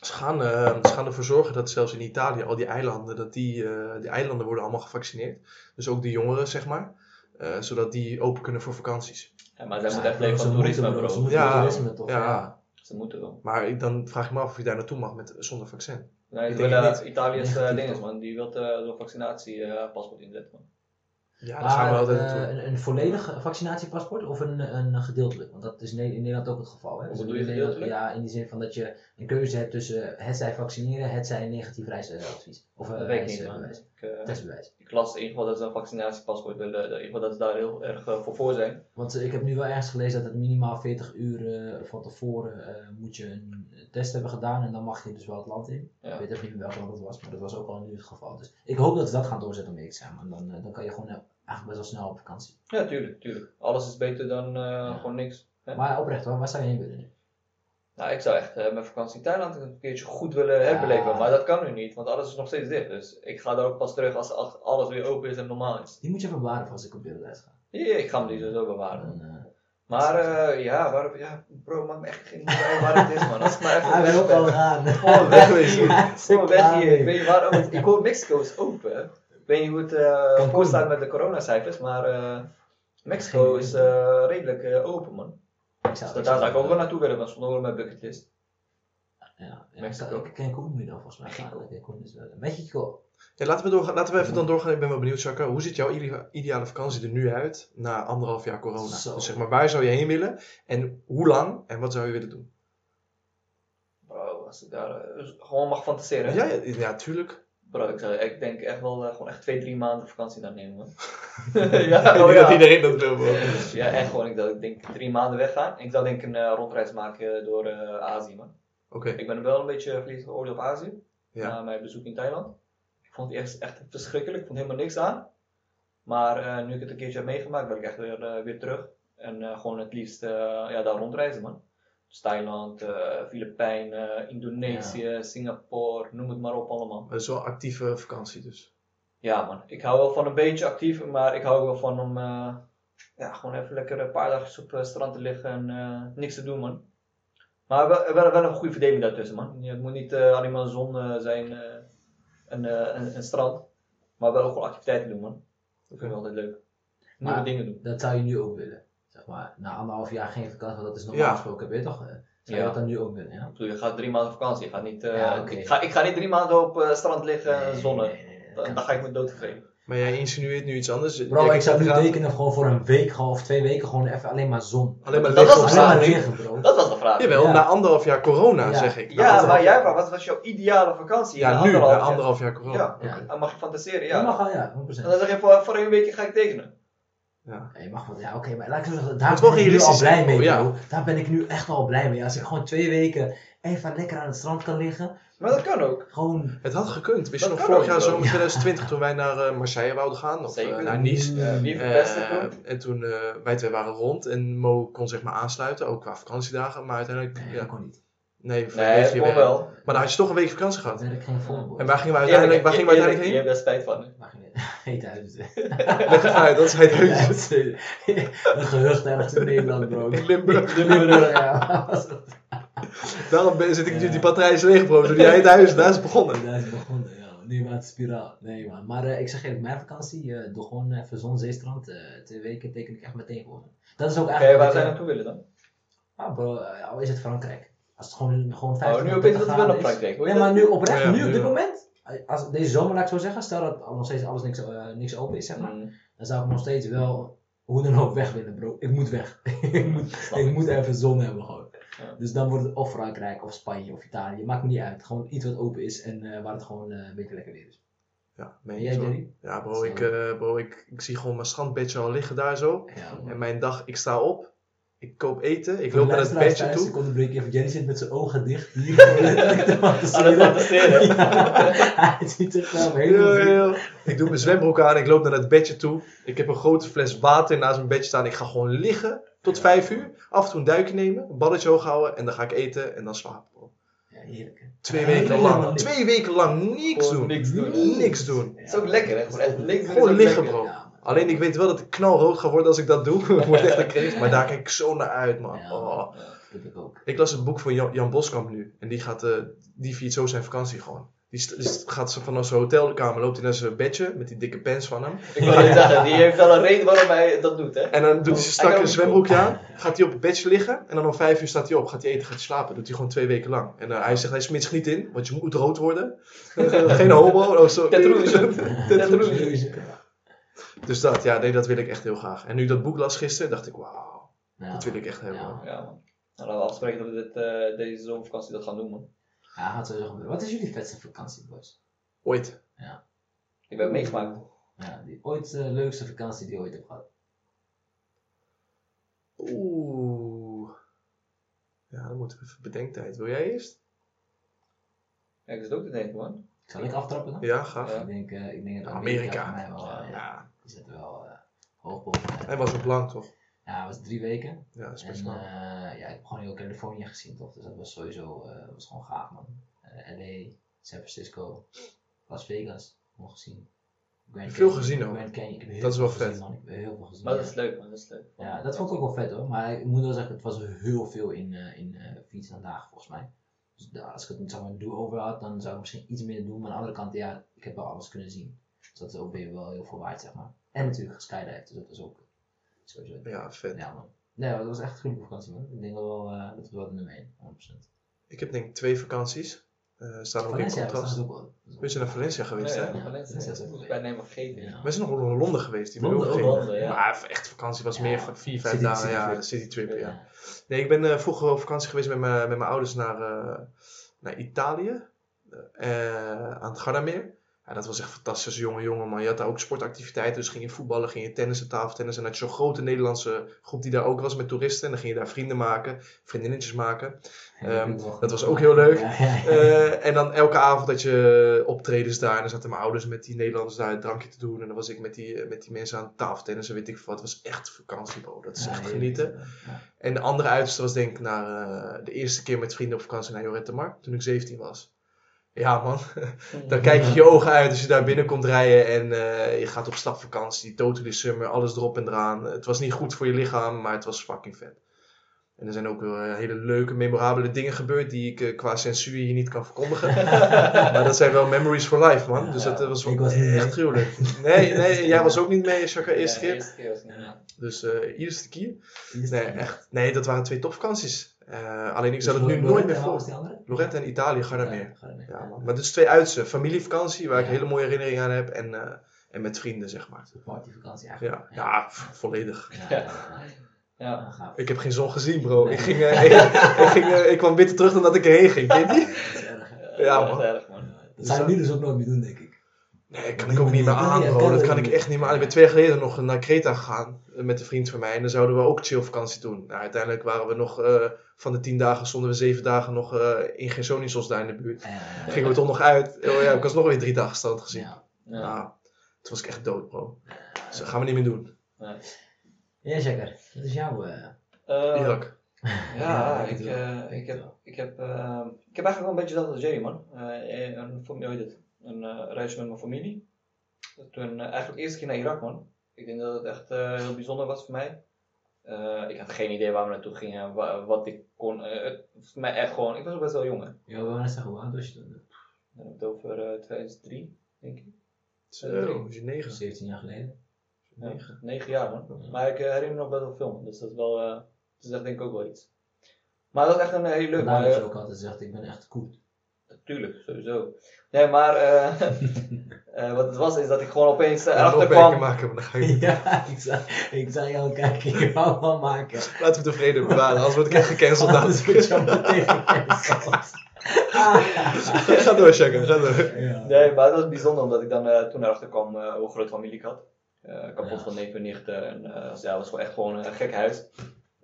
Ze gaan, eh, ze gaan ervoor zorgen dat zelfs in Italië al die eilanden, dat die, eh, die eilanden worden allemaal gevaccineerd. Dus ook de jongeren, zeg maar. Eh, zodat die open kunnen voor vakanties. Ja, maar zij moeten echt leven van toerisme, bro. Ze moeten Ja, toerisme toch? ja. Ja. Ze moeten wel. Maar ik, dan vraag ik me af of je daar naartoe mag met, zonder vaccin. Nee, Ik ik denk wil. Italië is uh, dinges, man. Die wil uh, zo'n vaccinatiepaspoort inzetten, man. Ja, daar gaan we Maar altijd eh, een, een volledig vaccinatiepaspoort of een, een gedeeltelijk? Want dat is in Ne- in Nederland ook het geval. Hè? Hoe Dus bedoel je gedeeltelijk? Ja, in die zin van dat je een keuze hebt tussen het zij vaccineren, het zij een negatief reisadvies. Of een reisbewijs. Ik, uh, Testbewijs. ik las in ieder geval dat ze een vaccinatiepaspoort willen. In ieder geval dat ze daar heel erg uh, voor voor zijn. Want ik heb nu wel ergens gelezen dat het minimaal 40 uur uh, van tevoren moet je een test hebben gedaan en dan mag je dus wel het land in. Ja. Ik weet even niet welk land het was, maar dat was ook al nu het geval. Dus ik hoop dat ze dat gaan doorzetten om eerlijk te zijn, want dan, dan kan je gewoon eigenlijk best wel snel op vakantie. Ja, tuurlijk, tuurlijk. Alles is beter dan Ja. gewoon niks. Hè? Maar oprecht hoor, waar zou je heen willen nu? Nou, ik zou echt uh, mijn vakantie in Thailand een keertje goed willen herbeleven, maar dat kan nu niet, want alles is nog steeds dicht. Dus ik ga daar ook pas terug als alles weer open is en normaal is. Die moet je even bewaren als ik op wereldreis ga. Ja, ik ga me die sowieso bewaren. Dan, uh, Maar uh, ja, waar, ja, bro, maakt me echt geen idee waar het is, man. Als ik maar even Hij wil ook al gaan. Gewoon weg hier. Gewoon weg. Ik weet niet waarom. Ik hoor Mexico is open. Ik weet niet hoe het voor staat met de coronacijfers, maar Mexico is redelijk open, man. Ik zou, Dus daar zou ik ook wel naartoe willen, dat stond ook mijn bucketlist. Ja, ja, Mexico. Ik Cancun moet je dan volgens mij gaan. Cancun is wel- Mexico. Ja, laten, we doorgaan, laten we even dan doorgaan. Ik ben wel benieuwd, Chaka. Hoe ziet jouw ide- ideale vakantie er nu uit na anderhalf jaar corona? Zo. Dus zeg maar, waar zou je heen willen? En hoe lang? En wat zou je willen doen? Bro, als ik daar uh, gewoon mag fantaseren. Ja, ja, ja, tuurlijk. Bro, ik, zou, ik denk echt wel uh, gewoon echt twee, drie maanden vakantie daar nemen, man. Ik ja, denk oh, dat ja. iedereen dat wil, bro. ja, echt gewoon. Ik, dat, ik denk drie maanden weggaan. Ik zou denk een uh, rondreis maken door uh, Azië, man. Oké, Ik ben wel een beetje verliefd geworden op Azië. Ja. Na mijn bezoek in Thailand. Ik vond die echt, echt verschrikkelijk. Ik vond helemaal niks aan. Maar nu ik het een keertje heb meegemaakt, wil ik echt weer, weer terug. En gewoon het liefst ja, daar rondreizen, man. Thailand, uh, Filipijnen, Indonesië, Singapore, noem het maar op allemaal. dat is wel actieve vakantie dus. Ja, man. Ik hou wel van een beetje actief, maar ik hou ook wel van om uh, ja, gewoon even lekker een paar dagjes op het strand te liggen en uh, niks te doen, man. Maar wel, wel, wel een goede verdeling daartussen, man. Het moet niet uh, alleen maar zon uh, zijn en een, een strand, maar wel ook gewoon activiteiten doen, man. Dat vind ik altijd leuk. Nieuwe dingen doen. Dat zou je nu ook willen. Zeg maar, na anderhalf jaar geen vakantie, want dat is normaal Ja. gesproken, weet je toch? eh, Zou je Ja. dat dan nu ook ja? Ik bedoel, je gaat drie maanden vakantie. Je gaat niet, uh, Ja, oké. ik, ga, ik ga niet drie maanden op het strand liggen en zonnen. Nee, nee, nee, dat Dan, ga ik me doodvervelen. Maar jij insinueert nu iets anders. Bro, ik zou nu tekenen gewoon voor een week gewoon, of twee weken gewoon even alleen maar zon. Alleen maar Dat was de Alleen maar vraag. bro. Dat was de vraag. Jawel, Ja. na anderhalf jaar corona, Ja. zeg ik. Ja, maar jij vraagt, wat was jouw ideale vakantie? Ja, Na nu, na anderhalf jaar? corona. Ja, dan mag je fantaseren, Ja, mag wel, ja, 100%. En dan zeg je, voor, voor een week ga ik tekenen. Ja. Ja, je mag wel, ja oké, maar laat ik zo zeggen, daar ben ik nu al blij mee, bro. ja. Daar ben ik nu echt wel blij mee. Als ik gewoon twee weken even lekker aan het strand kan liggen, Maar dat kan ook. gewoon... Het had gekund. Wist je nog vorig jaar zomer 2020 toen wij naar eh, Marseille wouden gaan? Of Zeker. eh, naar Nice. Ja, wie Eh, en toen eh, wij twee waren rond en Mo kon zeg maar aansluiten, ook qua vakantiedagen. Maar uiteindelijk, Nee, ja, dat kon niet. Nee, voor Nee, weekje kon wel. Maar dan had je toch een week vakantie Dat gehad. ik geen voorbeeld. En waar gingen we uiteindelijk, waar gingen we uiteindelijk Je heen? hebt daar spijt van. hè? Waar ging je? Heet huis. Leg het uit, dat is het huis. Een gehucht ergens in Nederland, bro. Limburg. Limburg, ja. Daarom zit ik nu, die batterij is leeg bro, door die huis, daar is het begonnen. Daar is het begonnen, ja. Nu maar het spiraal. Nee man. Maar eh, ik zeg eerlijk, mijn vakantie, eh doe gewoon even zon, zeestrand. eh twee weken teken ik echt meteen voor. Dat is ook Oké, eigenlijk... waar zijn ik- naartoe willen dan? Ah bro, al is het Frankrijk. Als het gewoon, gewoon 50 Oh, nu of opeens 30 dat het wel graden een is. praktijk. Hoor Ja, je maar nu oprecht, Ja, nu op dit moment, als deze zomer laat ik zo zeggen, stel dat al- nog steeds alles niks, eh, niks open is, zeg maar, Mm. dan zou ik nog steeds wel hoe dan ook weg willen, bro. Ik moet weg. ik, moet, ik moet even zon hebben gewoon. Ja. Dus dan wordt het of Frankrijk of Spanje of Italië, maakt me niet uit. Gewoon iets wat open is en eh, waar het gewoon eh, een beetje lekker weer is. Ja, meen je jij, zo? Jerry? Ja, bro, ik, eh, bro ik, ik zie gewoon mijn strandbedje al liggen daar zo. Ja. En mijn dag, ik sta op, ik koop eten, ik loop naar het bedje toe. Ik onderbreek even. Jenny zit met zijn ogen dicht. Hier gewoon letterlijk te Aan het fantaseren. Ja, hij ziet zichzelf helemaal Ja, zien. ja. Ik doe mijn zwembroek aan, ik loop naar het bedje toe. Ik heb een grote fles water naast mijn bedje staan. Ik ga gewoon liggen tot vijf uur. Af en toe een duikje nemen, een balletje hoog houden en dan ga ik eten en dan slapen. Bro. Ja, heerlijk. hè. Twee weken helemaal lang, twee weken lang niks Gewoon doen. niks doen. Niks doen. Ja. Het is ook lekker, hè? Gewoon echt Gewoon liggen, lekker. bro. Alleen ik weet wel dat ik knalrood ga worden als ik dat doe. Het wordt echt een kreeg, maar daar kijk ik zo naar uit, man. Ja. Oh. Ja. Dat ik ook. Ik las het boek van Jan, Jan Boskamp nu. En die, gaat, eh, die viert zo zijn vakantie gewoon. Die, gaat zo vanaf zijn hotelkamer, loopt hij naar zijn bedje met die dikke pens van hem. Ik wil niet zeggen, die heeft wel een reden waarom hij dat doet, hè? En dan doet hij strakke ook zwembroekje aan, gaat hij op het bedje liggen. En dan om vijf uur staat hij op, gaat hij eten, gaat hij slapen. Doet hij gewoon twee weken lang. En eh, hij zegt, hij smits niet in, want je moet rood worden. Geen homo. Oh, zo. Dus dat, ja, nee, dat wil ik echt heel graag. En nu ik dat boek las gisteren, dacht ik, wauw, Ja, dat wil ik echt hebben. Ja. Ja, man. Nou, laten we afspreken dat we dit, eh, deze zomervakantie dat gaan doen, man. Ja, gaat sowieso gebeuren. Wat is jullie vetste vakantie, boys? Ooit. Ik ben meegemaakt. Ja, die ooit de leukste vakantie die je ooit hebt gehad. Oeh. Ja, dan moeten we even bedenktijd. Wil jij eerst? Ja, ik zit ook te denken, man. Zal ik aftrappen dan? Ja, graag. Ja. Ik denk, eh, ik denk dat Amerika. voor mij wel, eh, ja, Ja. Die zit wel eh, hoog boven. Hij was ook lang, toch? Ja, het was drie weken. Ja, dat is En best lang. eh, ja, ik heb gewoon heel Californië gezien toch, dus dat was sowieso eh, was gewoon gaaf man. Eh, LA, San Francisco, Las Vegas, nog gezien. Grand Veel Canyon, gezien ook. Grand Canyon, ik heb heel Dat is wel veel gezien, vet. Man. Ik heb heel veel gezien. Maar dat is leuk, man. Dat is leuk. Ja, dat vond ik ook wel vet hoor. Maar ik moet wel zeggen, het was heel veel in, eh in fietsen en dagen volgens mij. Dus als ik het zeg maar, een do-over had, dan zou ik misschien iets meer doen. Maar aan de andere kant, ja, ik heb wel alles kunnen zien. Dus dat is ook weer wel heel veel waard, zeg maar. En natuurlijk geskydive, dus dat is ook sowieso. Ja, vet. Ja, man. Nee, dat was echt een goede vakantie, man. Ik denk wel, eh dat we wel de nummer 1, 100%. Ik heb denk ik twee vakanties. Eh staan ook in contrast. ook wel. We zijn naar Valencia geweest, Ja, hè? ja, Ja, Valencia. Dat is bijna helemaal vergeten. Ja. We zijn nog in Londen geweest. Die Londen, ook ook vergeten. Londen, ja. Maar echt vakantie was Ja. meer van vier, vijf City- dagen. Ja, citytrip. een citytrip, ja. Ja. Nee, ik ben eh, vroeger op vakantie geweest met mijn met mijn ouders naar, eh, naar Italië. Eh, aan het Gardameer. Ja, dat was echt fantastisch, jonge jongen man. Je had daar ook sportactiviteiten, dus ging je voetballen, ging je tennissen, tafeltennis. En had je zo'n grote Nederlandse groep die daar ook was met toeristen. En dan ging je daar vrienden maken, vriendinnetjes maken. Ehm, dat was ook heel leuk. Ja, ja, ja. Eh, en dan elke avond had je optredens daar. En dan zaten mijn ouders met die Nederlanders daar het drankje te doen. En dan was ik met die, met die mensen aan tafeltennis en weet ik wat. Het was echt vakantie, bro. Dat is echt genieten. En de andere uiterste was denk ik naar, eh, de eerste keer met vrienden op vakantie naar Jorette Mar. Toen ik 17 was. Ja man, dan kijk je je ogen uit als je daar binnen komt rijden. En eh, je gaat op stapvakantie. Totally summer, alles erop en eraan. Het was niet goed voor je lichaam, maar het was fucking vet. En er zijn ook eh, hele leuke, memorabele dingen gebeurd die ik eh, qua censuur hier niet kan verkondigen. maar dat zijn wel memories for life, man. Dus dat was ik was echt gruwelijk. Nee, nee, jij was ook niet mee, Shaka, eerste Ja, keer. Eerste keer was niet. Dus eerste keer. Nee, echt. Nee, dat waren twee topvakanties. Eh, alleen ik Dus zou het nu Lorette nooit meer en wat was voor. die andere? Lorette en Italië, Gardameer. Ja. Ja, man. Maar dus twee uitse. Familievakantie, waar ik Ja. hele mooie herinneringen aan heb. En, eh, en met vrienden, zeg maar. Partyvakantie eigenlijk. Ja, ja pff, volledig. Ja, ja, ja. Ja. Ja, gaaf. Ik heb geen zon gezien, bro. Ik, ging, eh, ik, ging, ik kwam bitter terug dan dat ik erheen ging. Ken je die? Dat is erg. Ja, dat is man. erg, man. Dat zou ik nu dus ook nooit meer doen, denk ik. Nee, kan ik ook niet meer aan, bro. Dat kan ik echt niet meer aan. Ik ben twee jaar geleden nog naar Kreta gegaan. eh, Met een vriend van mij. En dan zouden we ook chill vakantie doen. Nou, uiteindelijk waren we nog... eh, van de tien dagen stonden we zeven dagen nog eh, in Gersonisos daar in de buurt. Ja, ja, ja. Gingen we toch nog uit. Oh ja, ik was nog weer drie dagen strand gezien. Ja. Ja. Nou, toen was ik echt dood, bro. Dus dat gaan we niet meer doen. Ja, zeker. Wat is jouw... eh, Eh, Irak. Ja, ik ik, eh, Ik heb, ik, heb, ik heb eigenlijk wel een beetje dat als Jerry, man. Eh, een, fam- hoe heet het? Een eh, reisje met mijn familie. Toen eh, eigenlijk eerste keer naar Irak, man. Ik denk dat het echt eh, heel bijzonder was voor mij. Eh, ik had geen idee waar we naartoe gingen, wa- wat ik kon. eh, het was voor mij echt gewoon, ik was ook best wel jong, hè. Ja, we waren zeggen, hoe oud was je toen? Dan heb ik het over eh, 2003, denk ik. Zo, was je negen. 17 jaar geleden. Ja, Negen. negen jaar, man. Ja. Maar ik herinner me nog best wel veel, dus dat is wel, eh, dat is echt denk ik ook wel iets. Maar dat was echt een hele leuke. Vandaar maar, dat je ook altijd zegt, ik ben echt goed. Tuurlijk, sowieso. Nee, maar eh, eh, wat het was is dat ik gewoon opeens Een erachter kwam. maken, maar dan ga je... ja, ik zei, ik zei kijken, ik wou wel maken. Laten we de vrede bewaren, anders word ik echt gecanceld. Anders word je meteen gecanceld. Ga door, Shaka, ga door. Ja. Nee, maar het was bijzonder omdat ik dan eh, toen erachter kwam eh, hoe groot familie ik had. Eh, kapot Ja. van neven en nichten. En ja, het was gewoon echt gewoon een gek huis.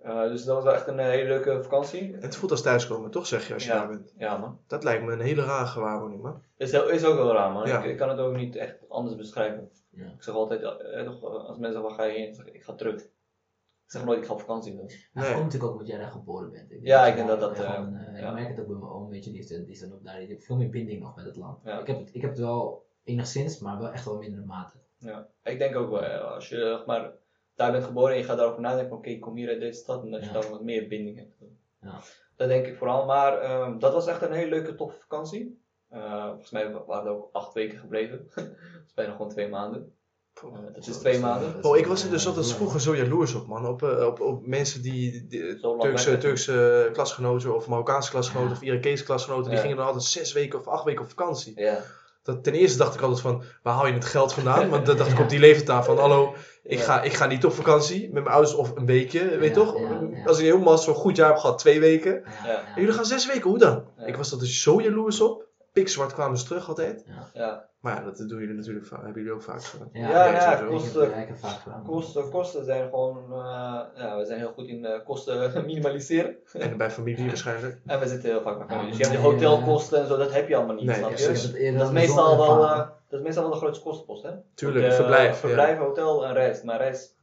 Eh, dus dat was wel echt een eh, hele leuke vakantie. Het voelt als thuiskomen, toch zeg je als je Ja. daar bent? Ja man. Dat lijkt me een hele rare gewaarwording, man. Is, heel- is ook wel raar man. Ja. Ik, ik kan het ook niet echt anders beschrijven. Ja. Ik zeg altijd, eh, als mensen zeggen waar ga je heen, zeg ik, ik ga terug. Ik zeg nooit ik ga op vakantie. Dus. Dat Nee. komt natuurlijk ook omdat jij daar geboren bent. Ik Ja, dat ik denk dat dat, eh, gewoon, ja. Ik merk het ook bij mijn oom, weet je, die, heeft, die is dan ook daar, die heeft veel meer binding nog met het land. Ja. Ik, heb het, ik heb het wel enigszins, maar wel echt wel mindere mate. Ja. Ik denk ook wel, als je zeg maar, daar bent geboren en je gaat daarover nadenken, van, oké, ik kom hier uit deze stad en dat je Ja. dan wat meer binding hebt. Ja. Dat denk ik vooral, maar ehm, dat was echt een hele leuke, toffe vakantie. Eh, volgens mij waren we ook acht weken gebleven. dat is bijna gewoon twee maanden. Eh, dat is twee maanden. Oh, ik was er dus altijd vroeger zo jaloers op, man. Op, eh, op, op mensen die, Turkse. Turkse klasgenoten of Marokkaanse klasgenoten Ja. of Irakese klasgenoten, die Ja. gingen dan altijd zes weken of acht weken op vakantie. Ja. Dat, ten eerste dacht ik altijd van, waar haal je het geld vandaan? Want dan dacht ik op die leeftijd van, hallo, ik ga, ik ga niet op vakantie met mijn ouders of een weekje, weet je toch? Als ik helemaal zo'n goed jaar heb gehad, twee weken. En jullie gaan zes weken, hoe dan? Ik was er dus zo jaloers op. Pikzwart kwamen ze terug altijd. Ja. Maar ja, dat doen jullie natuurlijk vaak, hebben jullie ook vaak gedaan. Ja, Ja, ja, ja, ik kost- heb- ja, ik heb vaak gedaan. Kosten, kosten zijn gewoon, eh, ja, we zijn heel goed in eh, kosten minimaliseren. En bij familie waarschijnlijk. En we zitten heel vaak bij familie. Dus je hebt de hotelkosten en zo, dat heb je allemaal niet, Nee, snap je? Dat is, meestal wel, eh, dat is meestal wel de grootste kostenpost, hè? Tuurlijk, verblijf. Verblijf, hotel en reis. Maar reis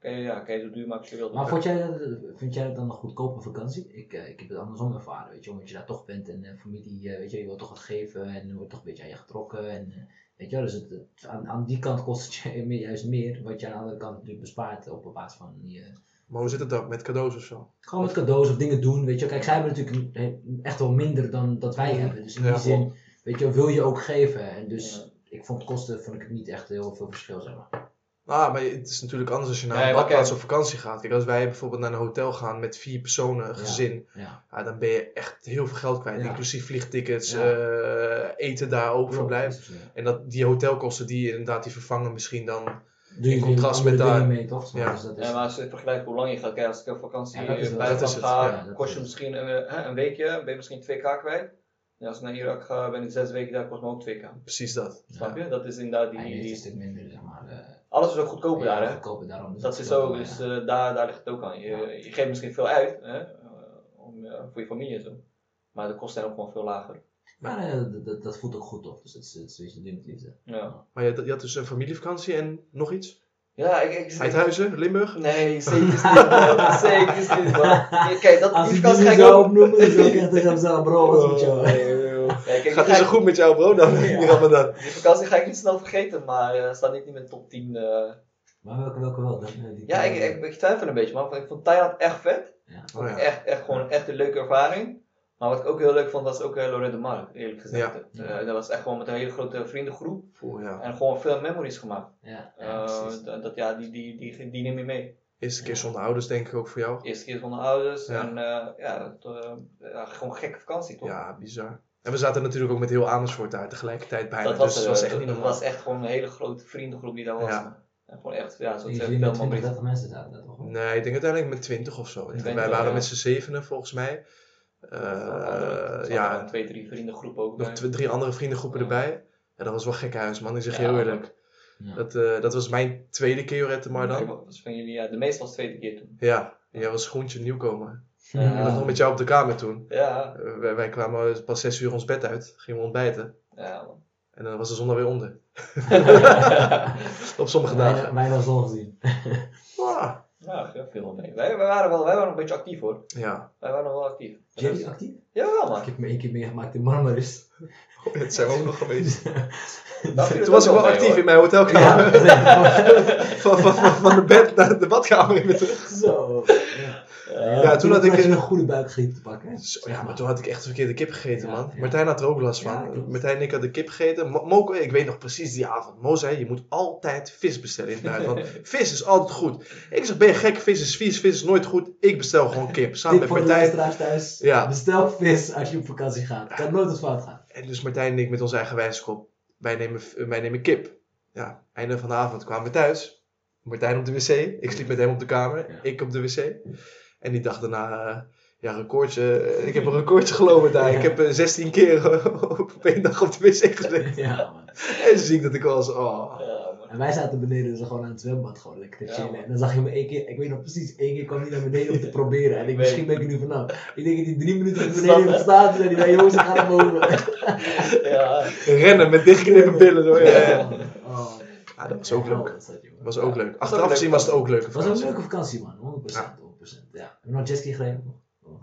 kan je, ja, kan je zo duur maken als je wilt. Maar vond jij, dat- vind jij dat dan een goedkope vakantie? Ik, eh, ik heb het andersom ervaren, weet je, omdat je daar toch bent en eh, familie, eh, weet je, je wilt toch wat geven en er wordt toch een beetje aan je getrokken. En, eh, weet je, dus het, het- aan, aan die kant kost het je meer- juist meer, wat je aan de andere kant natuurlijk bespaart op basis van je, Maar hoe zit het dan met cadeaus of zo? gewoon met cadeaus of dingen doen, weet je. Kijk, zij hebben natuurlijk echt wel minder dan dat wij hebben, dus in Ja, die zin, weet je, wil je ook geven. En dus Ja. ik vond kosten, vond ik het niet echt heel veel verschil, zeg maar. Ah, maar het is natuurlijk anders als je naar Nee, een badplaats op vakantie gaat. Kijk, als wij bijvoorbeeld naar een hotel gaan met vier personen, gezin, Ja. ja, dan ben je echt heel veel geld kwijt. Ja. Inclusief vliegtickets, Ja. eh, eten daar ook, verblijf. Eh, En dat, die hotelkosten, die inderdaad, die vervangen misschien dan... Doe je In contrast met daar. mee, toch? Ja. Dus dat is, Ja, maar als je vergelijkt hoe lang je gaat, kijk, als ik op vakantie Ja, is in wel- buitenland dat is het. ga, Ja, dat kost is je het. misschien een, eh, een weekje, ben je misschien 2k kwijt. En als ik naar Irak ga, ben ik zes weken daar, kost me ook 2k. Precies dat. Snap je? Dat is inderdaad Ja, die, die stuk minder, zeg maar. eh, alles is ook goedkoper ja, daar, hè? goedkoper daarom. Dat is ja. dus eh, daar, daar ligt het ook aan. Je, je geeft misschien veel uit, hè? eh, om, voor je familie en zo. Maar de kosten zijn ook gewoon veel lager. Maar eh, dat- dat, dat voelt ook goed, toch? Dus dat is, dat is liefde. Ja, Maar je, had- je had dus een familievakantie en nog iets? ja ik, ik, Eindhuizen, Limburg? Nee, zeker niet, man. Zeker niet, Kijk, dat, Als die ik ga ik ook... opnoemen, dan ik echt tegen bro, wat is met jou? Kijk, Gaat ga niet zo goed met jou, bro, dan? Ja. Die Ramadan. Die vakantie ga ik niet snel vergeten, maar eh staat niet in mijn top 10. eh. Maar welke, welke wel? Dan, eh, die Ja, ik, ik, ik twijfel een beetje, man. Ik vond Thailand echt vet. Ja. Oh, ja. echt, echt gewoon echt een leuke ervaring. Maar wat ik ook heel leuk vond, was ook uh, Lorette de Mar, eerlijk gezegd. Ja. Eh, dat was echt gewoon met een hele grote vriendengroep. Oeh, ja. En gewoon veel memories gemaakt. Ja, Eh, dat, dat- ja, die, die, die, die neem je mee. Eerste keer zonder ouders, denk ik ook voor jou. Eerste keer zonder ouders. Ja. En eh, ja, het, eh, ja, gewoon een gekke vakantie, toch? Ja, bizar. En we zaten natuurlijk ook met heel Amersfoort daar tegelijkertijd bijna. dat was, dus eh, het was echt dat- dat was echt gewoon een hele grote vriendengroep die daar was. Ja. En gewoon echt, ja, zo'n Jullie veel met 20, momenten. 30 mensen zaten daar toch? Nee, ik denk uiteindelijk met 20 of zo. 20, Wij waren ja. met z'n zevenen volgens mij. Eh, zaten ja, dan twee, drie vriendengroepen ook nog bij. twee, drie andere vriendengroepen Ja. erbij. Ja, dat was wel gek huis, man. Ik zeg Ja, heel eerlijk. Ja. Dat, eh, dat was mijn tweede keer Jorette maar dan. was van jullie, ja, de meeste was de tweede keer toen. Ja, jij was groentje nieuwkomer. Ja. Ik was nog met jou op de kamer toen. Ja, Eh, wij, wij kwamen pas zes uur ons bed uit. Gingen we ontbijten. ja man. En dan was de zon alweer onder. op sommige dagen. weinig zon gezien. Ah, Ja, ja, veel mee. Wij, wij, waren wel, wij waren een beetje actief hoor. ja. Wij waren nog wel actief. Jerry actief? Jawel Ik man. heb me één keer meegemaakt in Marmaris. Dat zijn we ook nog geweest. Toen was ik wel mee, actief hoor. in mijn hotelkamer. van, van, van, van de bed naar de badkamer weer terug. Zo. Ja. Ja, toen had ik een- goede buikgriep te pakken. hè? Zo, Zeg ja, maar toen had ik echt de verkeerde kip gegeten, Ja, man. ja. Martijn had er ook last van. Martijn en ik hadden kip gegeten. Mo, Mo- ik weet nog precies die avond. Mo zei, je moet altijd vis bestellen in het buitenland. Want vis is altijd goed. Ik zeg, ben je gek? Vis is vies, vis is nooit goed. Ik bestel gewoon kip. Samen met voor de Martijn. thuis. Ja. Bestel vis als je op vakantie gaat. Kan nooit wat fout gaan. En dus Martijn en ik met onze eigen wijskop. Wij nemen, wij nemen kip. Ja, einde van de avond kwamen we thuis. Martijn op de wc. Ik sliep met hem op de kamer. Ja. Ik op de wc. En die dag daarna... eh, ja, recordje. eh, ik heb een recordje gelopen daar. Ik heb eh, 16 keer eh, op één dag op de wc gezeten. Ja, man. En zie ik dat ik was. Oh. Ja. En wij zaten beneden dus gewoon aan het zwembad gewoon lekker te chillen. en dan zag je me één keer, ik weet nog precies, één keer kwam hij naar beneden om te proberen. En ik, misschien ben ik er nu vanaf. Ik denk dat hij drie minuten Snap beneden heeft gestaan. En hij zei, jongens, ik ga naar boven. Ja, Rennen met dichtgeknippen billen. Zo. Ja, ja. Oh. Ja, dat was ook Ja, leuk. was dat, was ook leuk. Achteraf gezien was het ook leuk. Het was ook een leuke vakantie, man. 100%. Ja. 100%. Ja. Heb je nog jetski gereden?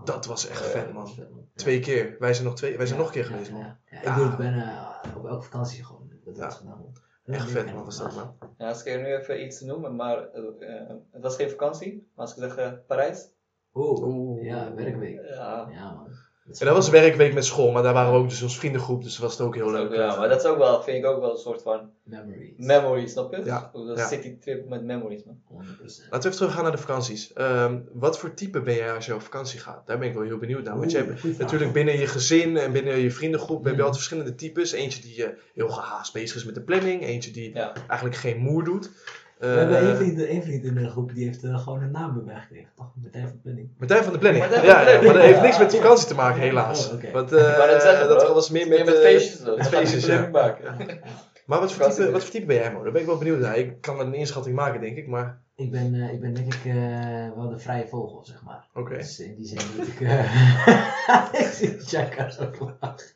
Dat was echt Ja, vet, man. was vet, man. Ja. Twee keer. Wij zijn nog, twee, wij zijn Ja, nog een keer ja, geweest, man. Ja, ja. Ja. Ik doe het bijna op elke vakantie gewoon. Dat Ja. was gedaan, man. Echt vet, man, was dat, man. ja, als ik er nu even iets te noemen, maar eh, eh, het was geen vakantie. Maar als ik zeg eh, Parijs. Oeh, Oeh. ja, werkweek. Ja, Ja, man. En dat was werkweek met school, maar daar waren we ook dus ons vriendengroep, dus dat was het ook heel leuk. ook- ja, maar dat is ook wel, vind ik ook wel een soort van Memories. memory, snap je? Ja, Dat ja. city trip met memories, man. 100%. Laten we even teruggaan naar de vakanties. Ehm, wat voor type ben jij als je op vakantie gaat? Daar ben ik wel heel benieuwd naar. Want je hebt natuurlijk binnen je gezin en binnen je vriendengroep heb je Mhm. altijd verschillende types. Eentje die eh, heel gehaast bezig is met de planning. Eentje die Ja. eigenlijk geen moer doet. We hebben Eh, één vriend, één vriend in de groep die heeft eh, gewoon een naam erbij gekregen, toch? Martijn van Planning. Martijn van de planning. Martijn ja, van de ja, planning. maar dat heeft Ja. niks met vakantie te maken, helaas. Oh, oké. Want eh zeggen, dat bro. was meer Meer met, met feestjes. met Dat gaat feestjes, ja. Maar wat voor, type, wat voor type ben jij, Mo? Daar ben ik wel benieuwd naar. Ik kan een inschatting maken, denk ik, maar Ik ben, eh, ik ben denk ik eh, wel de vrije vogel, zeg maar. oké. Dus in die zin dat ik... eh ik zie lachen.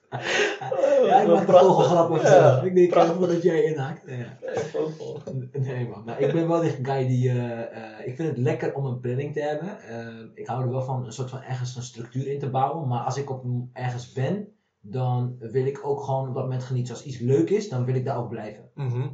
Ja, ik maak de vogel grappig. Ja, ik denk, eh, prachtig. voordat jij inhaakt. Ja. Nee, vogel. Nee man, maar ik ben wel die guy die, eh, eh, ik vind het lekker om een planning te hebben. Eh, ik hou er wel van een soort van ergens een structuur in te bouwen. Maar als ik op ergens ben, dan wil ik ook gewoon op dat moment genieten. Als iets leuk is, dan wil ik daar ook blijven. Mhm.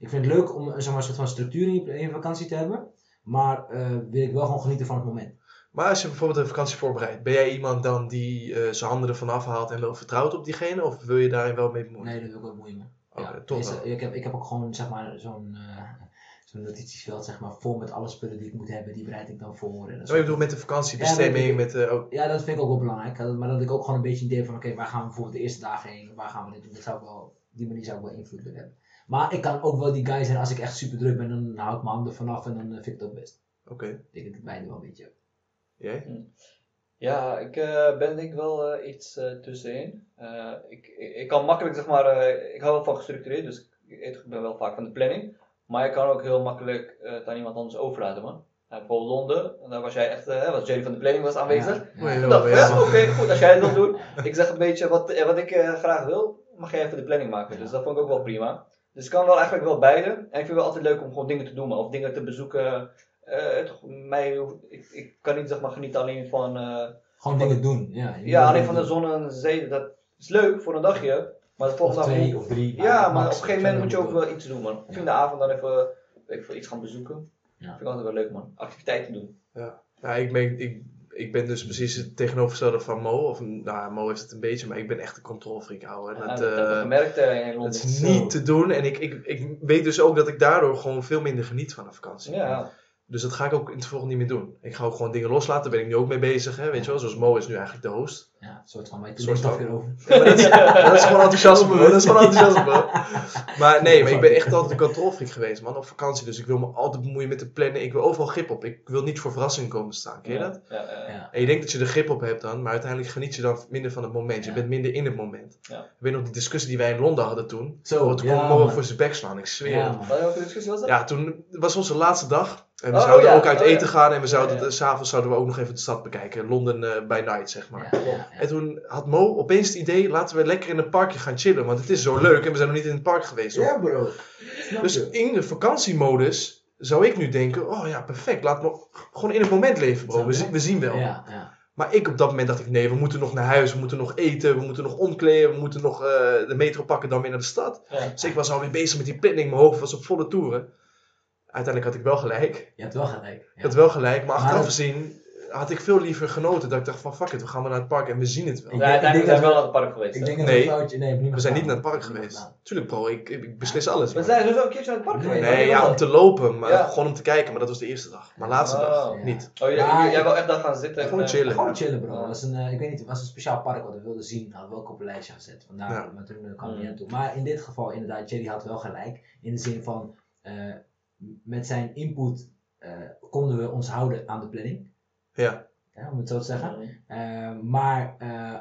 Ik vind het leuk om eh, zeg maar, een soort van structuur in je, in je vakantie te hebben. Maar eh, wil ik wel gewoon genieten van het moment. Maar als je bijvoorbeeld een vakantie voorbereidt, ben jij iemand dan die eh, zijn handen ervan afhaalt en wel vertrouwt op diegene? Of wil je daarin wel mee bemoeien? Nee, dat wil ik ook moeien me. Oké, Ja, toch wel. ik, heb, ik heb ook gewoon zeg maar, zo'n eh, zo'n notitieveld zeg maar, vol met alle spullen die ik moet hebben. Die bereid ik dan voor. En dat Oh, je bedoelt met de vakantiebestemming, Ja, met... ook- Ja, dat vind ik ook wel belangrijk. Maar dat ik ook gewoon een beetje een idee van, oké, waar gaan we bijvoorbeeld de eerste dagen heen? Waar gaan we dit doen? Dat zou ik wel, die manier zou ik wel invloed willen hebben. Maar ik kan ook wel die guy zijn, als ik echt super druk ben, dan hou ik mijn handen vanaf en dan vind ik het ook best. Oké, Ik denk dat ik beide wel een beetje heb. Jij? Ja, ik eh, ben denk ik wel eh, iets eh, tussenin. Eh, ik, ik, ik kan makkelijk, zeg maar, eh, ik hou wel van gestructureerd, dus ik, ik ben wel vaak van de planning. Maar ik kan ook heel makkelijk eh, het aan iemand anders overlaten, man. Bijvoorbeeld Londen, en daar was jij echt, eh, was Jerry van de planning was aanwezig. Ja, ja. dacht, oké, goed, als jij het wil doen. Ik zeg een beetje wat, wat ik eh, graag wil, mag jij even de planning maken. Dus dat vond ik ook wel prima. Dus ik kan wel eigenlijk wel beide. En ik vind het wel altijd leuk om gewoon dingen te doen, man. of dingen te bezoeken. Eh, mij, ik, ik kan niet zeg maar genieten alleen van, eh, Gewoon dingen doen. Ja, ja, alleen van de zon en de zee. Dat is leuk voor een dagje. Maar de Of volgende dag twee moet- of drie. Ja, maar op een gegeven moment moet je ook wel iets doen, man. Of in de avond dan even weet ik veel, iets gaan bezoeken. Ja. Vind ik altijd wel leuk, man. Activiteiten doen. Ja, ik ben, ik, ik ben dus precies het tegenovergestelde van Mo. Of, nou, Mo heeft het een beetje, maar ik ben echt een controlfreak, ouwe. Ja, Dat, dat heb ik eh, gemerkt eh, in Londen. dat is Zo. niet te doen. En ik, ik, ik weet dus ook dat ik daardoor gewoon veel minder geniet van een vakantie. Ja, Dus dat ga ik ook in het volgende niet meer doen. Ik ga ook gewoon dingen loslaten. Daar ben ik nu ook mee bezig. Hè? Weet je wel, zoals Mo is nu eigenlijk de host. Ja, een soort van, maar je Soort er weer over. Ja, maar dat, is, dat is gewoon enthousiasme. Dat is gewoon enthousiasme. Maar nee, maar ik ben echt altijd een controlfreak geweest, man. Op vakantie. Dus ik wil me altijd bemoeien met de plannen. Ik wil overal grip op. Ik wil niet voor verrassingen komen staan. Ken je dat? Ja, ja, ja. Ja. En je denkt dat je er grip op hebt dan, maar uiteindelijk geniet je dan minder van het moment. Je bent minder in het moment. Ik weet nog die discussie die wij in Londen hadden toen. Zo, toen kon Mo voor zijn bek slaan, ik zweer Ja, voor discussie was dat? Ja, toen was onze laatste dag. En we Oh, zouden ja. ook uit Oh, ja. eten gaan en we zouden, Ja, s'avonds zouden we ook nog even de stad bekijken. Londen eh, by night, zeg maar. En toen had Mo opeens het idee, laten we lekker in een parkje gaan chillen. Want het is zo leuk en we zijn nog niet in het park geweest. hoor. Ja, bro. Dus je? in de vakantiemodus zou ik nu denken, oh ja, perfect. Laat me gewoon in het moment leven, bro. We, we zien wel. Ja, ja. Maar ik op dat moment dacht ik, nee, we moeten nog naar huis, we moeten nog eten, we moeten nog omkleden, we moeten nog eh, de metro pakken, dan weer naar de stad. Dus ik was alweer bezig met die planning, mijn hoofd was op volle toeren. Uiteindelijk had ik wel gelijk. Je hebt wel gelijk. Ik had wel gelijk, maar achteraf gezien had ik veel liever genoten. Dat ik dacht van, fuck it, we gaan maar naar het park en we zien het wel. Ik Ja, uiteindelijk denk zijn we wel naar het park geweest. Ik denk dat Nee. een foutje... Nee, heb ik niet We zijn niet naar het park geweest. Tuurlijk bro, ik, ik, beslis alles. We zijn sowieso een keertje naar het park geweest. Nee, ja, om te lopen, maar Ja. gewoon om te kijken. Maar dat was de eerste dag. Maar laatste Oh. dag, Ja. niet. Oh, jij, wil echt daar gaan zitten? en, Gewoon eh, chillen. Gewoon chillen bro. Ja. Het was een, eh, ik weet niet, het was een speciaal park wat we wilden zien. Hadden we ook op een lijstje gezet. Vandaar, Ja. maar toen kwam Mm. niet aan toe. Maar in dit geval inderdaad, Jerry had wel gelijk. In de zin van, eh, met zijn input eh, konden we ons houden aan de planning. Ja. Ja, om het zo te zeggen. Eh, maar eh,